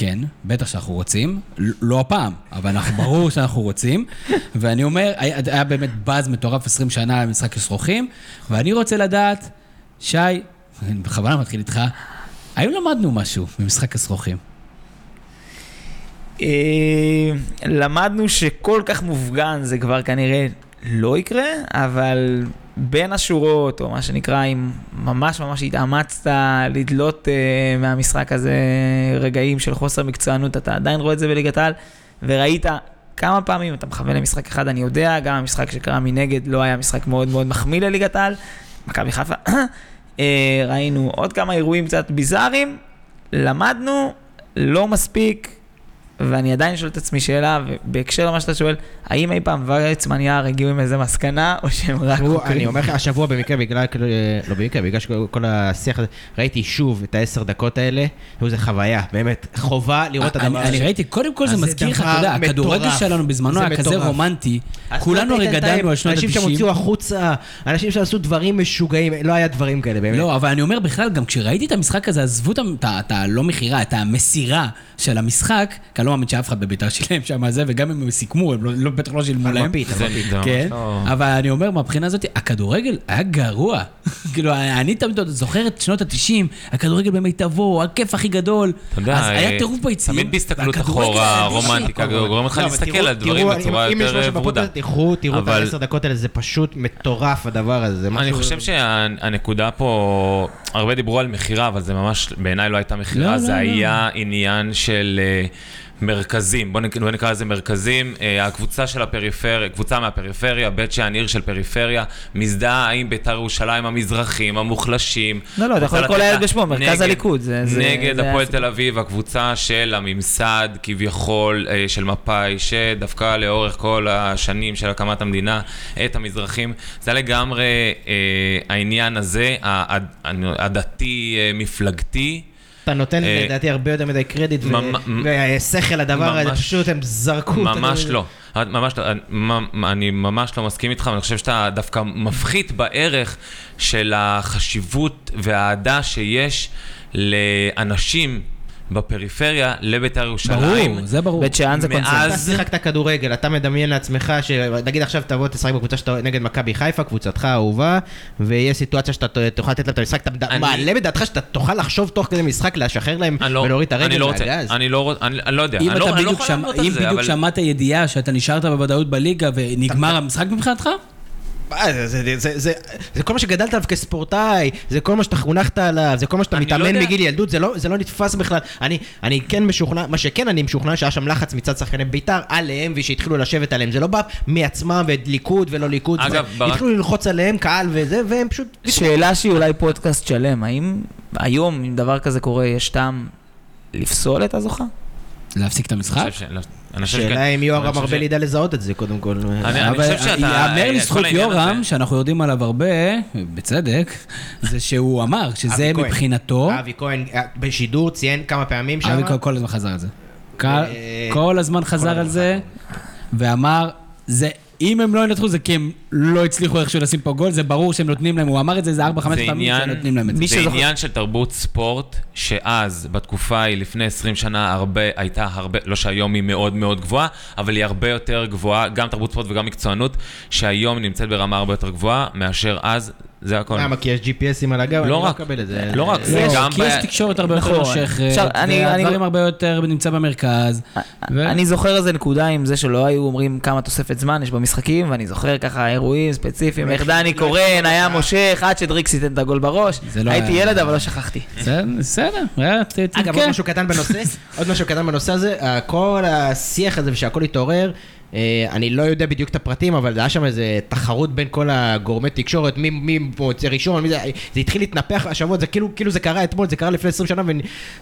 כן, בטח שאנחנו רוצים, לא הפעם, אבל אנחנו ברור שאנחנו רוצים. ואני אומר, היה, היה באמת באז מטורף 20 שנה למשחק אסרוחים, ואני רוצה לדעת, שי, אני בכוונה מתחיל איתך, האם למדנו משהו ממשחק אסרוחים? אה, למדנו שכל כך מופגן זה כבר כנראה לא יקרה, אבל בין השורות, או מה שנקרא, אם ממש ממש התאמצת לדלות uh, מהמשחק הזה רגעים של חוסר מקצוענות, אתה עדיין רואה את זה בליגת העל, וראית כמה פעמים, אתה מכוון למשחק אחד, אני יודע, גם המשחק שקרה מנגד לא היה משחק מאוד מאוד מחמיא לליגת העל, מכבי חיפה. אה, ראינו עוד כמה אירועים קצת ביזאריים, למדנו, לא מספיק, ואני עדיין שואל את עצמי שאלה, ובהקשר למה שאתה שואל, האם אי פעם ויצמן יער הגיעו עם איזה מסקנה, או שהם רק חוקרים? אני אומר לך, השבוע במקרה, בגלל, כאילו, לא במקרה, בגלל שכל השיח הזה, ראיתי שוב את העשר דקות האלה, וזה חוויה, באמת, חובה לראות את אני, הדבר הזה. אני ראיתי, קודם כל זה מזכיר לך, אתה יודע, הכדורגל. שלנו בזמנו זה היה כזה. רומנטי. כולנו הרי גדלנו על שנות אנשים ה-90. שהוציאו החוצה, אנשים שעשו דברים משוגעים, לא היה דברים כאלה, באמת. לא, אבל אני אומר בכלל, גם כשראיתי את המשחק הזה, עזבו את הלא מכירה, את המסירה של המשחק, כי אני לא מאמין שאף אחד בביתר שילם שם זה, וגם אם הם סיכמו, הם לא- לא- בטח לא שילמו להם. מפית, זה- מפית. כן, לא- אבל אני אומר, מהבחינה הזאת, הכדורגל היה גרוע. כאילו, אני תמיד זוכר את שנות ה-90, הכדורגל במיטבו, הכיף הכי גדול. אתה יודע, אז היה אה, טירוף ביציעים. תמיד בהסתכלות אחורה. רומנטיקה גורם לך אבל להסתכל על דברים בצורה יותר ורודה. תראו, תראו את העשר דקות האלה, זה פשוט מטורף הדבר הזה. זה אני חושב שהנקודה פה, הרבה דיברו על מכירה, אבל זה ממש, בעיניי לא הייתה מכירה, לא, זה. היה עניין של אה, מרכזים. בואו נק- בוא נקרא לזה מרכזים. אה, הקבוצה של הפריפריה, קבוצה מהפריפריה, בית שאן עיר של פריפריה, מזדהה עם בית"ר ירושלים, המזרחים, המוחלשים. לא, לא, אתה יכול לקרוא לילד בשמו, מרכז נגד- הליכוד, זה- זה- נגד הפועל. תל אביב, הקבוצה של הממסד, כביכול, אה, של מפא"י, שדפקה לאורך כל השנים של הקמת המדינה את המזרחים. זה לגמרי אה, העניין הזה, הד- הדתי-מפלגתי. אתה נותן אה, לדעתי הרבה יותר מדי קרדיט ושכל לדבר הזה, פשוט הם זרקו. ממש לא. ממש לא, אני ממש לא מסכים איתך, ואני חושב שאתה דווקא מפחית בערך של החשיבות והאהדה שיש לאנשים בפריפריה לבית"ר ירושלים. ברור, זה ברור. בית שאן זה מאז- קונצנזוס. אתה שיחקת כדורגל, אתה מדמיין לעצמך, שנגיד עכשיו תבוא תשחק בקבוצה שאתה נגד מכבי חיפה, קבוצתך האהובה, ויש סיטואציה שאתה תוכל לתת לה את המשחק, אתה מעלה בדעתך שאתה תוכל לחשוב תוך כדי משחק, לשחרר להם אני לא- ולהוריד את אני הרגל לא רוצה- מהגז? אני לא רוצ- אני אני לא יודע. אם אני לא- אתה אני לא בדיוק יכול שמע- לענות על אם זה, בדיוק אבל- שמעת ידיעה שאתה נשארת בוודאות בליגה ונגמר המשחק מבחינתך? מה, זה- זה- זה- זה- זה כל מה שגדלת עליו כספורטאי, זה כל מה שאתה חונכת עליו, זה כל מה שאתה לא מתאמן יודע. מגיל ילדות, זה לא זה לא נתפס בכלל. אני אני כן משוכנע, מה שכן אני משוכנע שהיה שם לחץ מצד שחקני בית"ר עליהם, ושהתחילו לשבת עליהם, זה לא בא מעצמם וליכוד ולא ליכוד, אגב, זה- ברק- התחילו ללחוץ עליהם קהל וזה, והם פשוט... שאלה שהיא אולי פודקאסט שלם, האם היום, אם דבר כזה קורה, יש טעם לפסול את הזוכה? להפסיק את אני המשחק? חושב ש- לא, אני חושב שאלה שכן. אם יורם ארבל ידע לזהות את זה קודם כל. אני- חושב שאתה- ייאמר כל לזכות יורם, שאנחנו יודעים עליו הרבה, בצדק, זה שהוא אמר שזה. מבחינתו, אבי כהן אה, בשידור ציין כמה פעמים שם. אבי כהן כל הזמן חזר על זה. כל- אה, כל הזמן חזר על זה, ואמר, זה... אם הם לא ינצחו זה כי הם לא הצליחו איכשהו לשים פה גול, זה ברור שהם נותנים להם, הוא אמר את זה איזה 4-5 זה פעמים עניין- שנותנים להם את זה. זה עניין של תרבות ספורט, שאז, בתקופה ההיא, לפני 20 שנה, הרבה, הייתה הרבה, לא שהיום היא מאוד מאוד גבוהה, אבל היא הרבה יותר גבוהה, גם תרבות ספורט וגם מקצוענות, שהיום נמצאת ברמה הרבה יותר גבוהה, מאשר אז, זה הכל. למה? כי יש GPSים על הגב? אני לא לא רק. מקבל את זה. לא רק, זה לא, גם כי ב- יש תקשורת הרבה יותר נכון. נושכת, אני- אני- והדברים הרבה יותר נמצא במרכז. ו- אני זוכר איזה נקודה עם זה שלא היו אומרים כמה תוספת זמן יש במשחקים, ואני זוכר ככה אירועים ספציפיים, איך דני קורן היה מושך עד שדריקס ייתן את הגול בראש. זה לא הייתי היה- ילד, אבל לא שכחתי. בסדר, אגב. עוד משהו קטן בנושא, הזה, כל השיח הזה ושהכל התעורר, אני לא יודע בדיוק את הפרטים, אבל זה היה שם איזה תחרות בין כל הגורמי תקשורת, מי- מוצא ראשון, מי זה, זה התחיל להתנפח השבוע, זה כאילו, כאילו זה קרה אתמול, זה קרה לפני 20 שנה,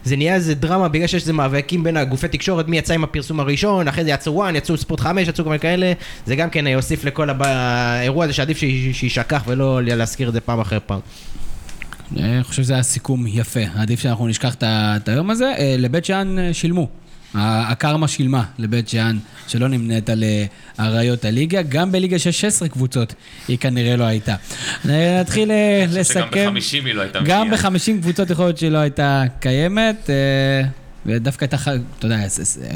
וזה נהיה איזה דרמה בגלל שיש איזה מאבקים בין הגופי תקשורת, מי יצא עם הפרסום הראשון, אחרי זה יצאו וואן, יצאו ספורט 5, יצאו כל כאלה, זה גם כן יוסיף לכל הב- האירוע הזה שעדיף שי- שיישכח ולא להזכיר את זה פעם אחרי פעם. אני חושב שזה היה סיכום יפה. עדיף שאנחנו נשכח את היום הזה. אה, לבית שאן אה, שילמו הקרמה שילמה לבית שאן, שלא נמנית על אה, אריות הליגה. גם בליגה של 16 קבוצות היא כנראה לא הייתה. אה, נתחיל אה, אני חושב שגם לסכם. ב-50 היא לא הייתה גם מגיעה. ב-50 קבוצות יכול להיות שהיא לא הייתה קיימת. ודווקא הייתה, אתה יודע,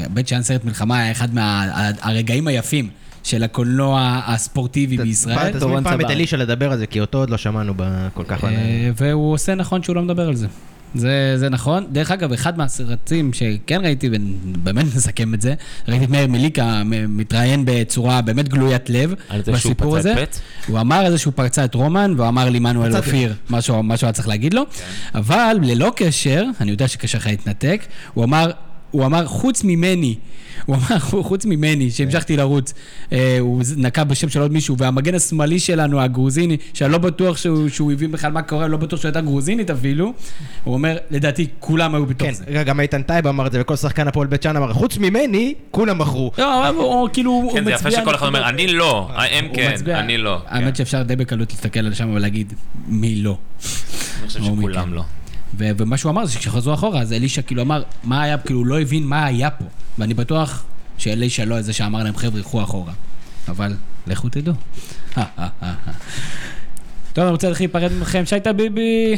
בית שאן סרט מלחמה היה אחד מהרגעים היפים של הקולנוע הספורטיבי בישראל. תזמין פעם את. אלישע לדבר על זה, כי אותו עוד לא שמענו כל כך. והוא עושה נכון שהוא לא מדבר על זה. זה, זה נכון. דרך אגב, אחד מהסרטים שכן ראיתי, ובאמת נסכם את זה, ראיתי את מאיר מליקה מ- מתראיין בצורה באמת גלוית לב על זה שהוא בסיפור פצע הזה. את פט? הוא אמר איזה שהוא פרצה את רומן, והוא אמר לעמנואל פצע אופיר משהו מה שהוא היה צריך להגיד לו, אבל ללא קשר, אני יודע שקשה לך להתנתק, הוא אמר, הוא אמר, חוץ ממני, הוא אמר, חוץ ממני, שהמשכתי לרוץ, אה, הוא נקב בשם של עוד מישהו, והמגן השמאלי שלנו, הגרוזיני, שאני לא בטוח שהוא, שהוא הבין בכלל מה קורה, לא בטוח שהוא הייתה גרוזינית אפילו, הוא אומר, לדעתי, כולם היו בתוך כן, זה. רגע, גם איתן טייב אמר את זה, וכל שחקן הפועל בית שאן אמר, חוץ ממני, כולם מכרו. לא, הוא- הוא כאילו, הוא כן, זה יפה מצביע שכל אחד אומר. אני לא, הם כן, מצביע- אני לא. האמת שאפשר די בקלות להסתכל על שם ולהגיד, מי לא. אני חושב או מי שכולם כן. לא. ו- ומה שהוא אמר זה שכשחזרו אחורה, אז אלישע כאילו אמר, מה היה, כאילו לא הבין מה היה פה. ואני בטוח שאלישע לא זה שאמר להם, חבר'ה, ילכו אחורה. אבל לכו תדעו. טוב, אני רוצה להתחיל להיפרד מכם. שי ביבי,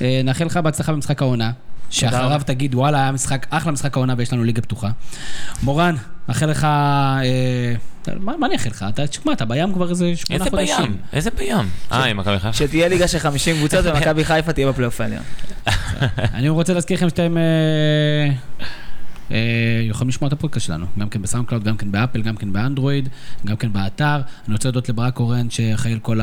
אה, נאחל לך בהצלחה במשחק העונה. שאחריו. תגיד, וואלה, היה משחק, אחלה משחק העונה ויש לנו ליגה פתוחה. מורן, מאחל לך... אה, מה מה אני אאחל לך? אתה, תשמע, אתה בים כבר איזה שמונה איזה חודשים. בים? איזה בים? אה, עם מכבי חיפה? שתהיה ליגה של 50 קבוצות ומכבי חיפה תהיה בפלייאוף העליון. אני רוצה להזכיר לכם שאתם אה, אה, יכולים לשמוע את הפודקאסט שלנו, גם כן ב SoundCloud, גם כן באפל, גם כן באנדרואיד, גם כן באתר. אני רוצה להודות לברק קורן שאחראי על כל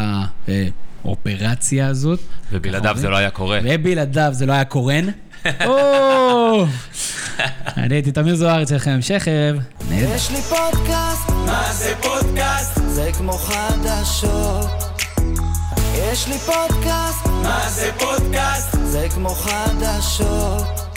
האופרציה הזאת. ובלעדיו זה לא היה קורה. ובלעדיו זה לא היה קורן. או! אני הייתי תמיר זוארץ שלכם, שכב. יש לי פודקאסט, מה זה פודקאסט? זה כמו חדשות. יש לי פודקאסט, מה זה פודקאסט? זה כמו חדשות.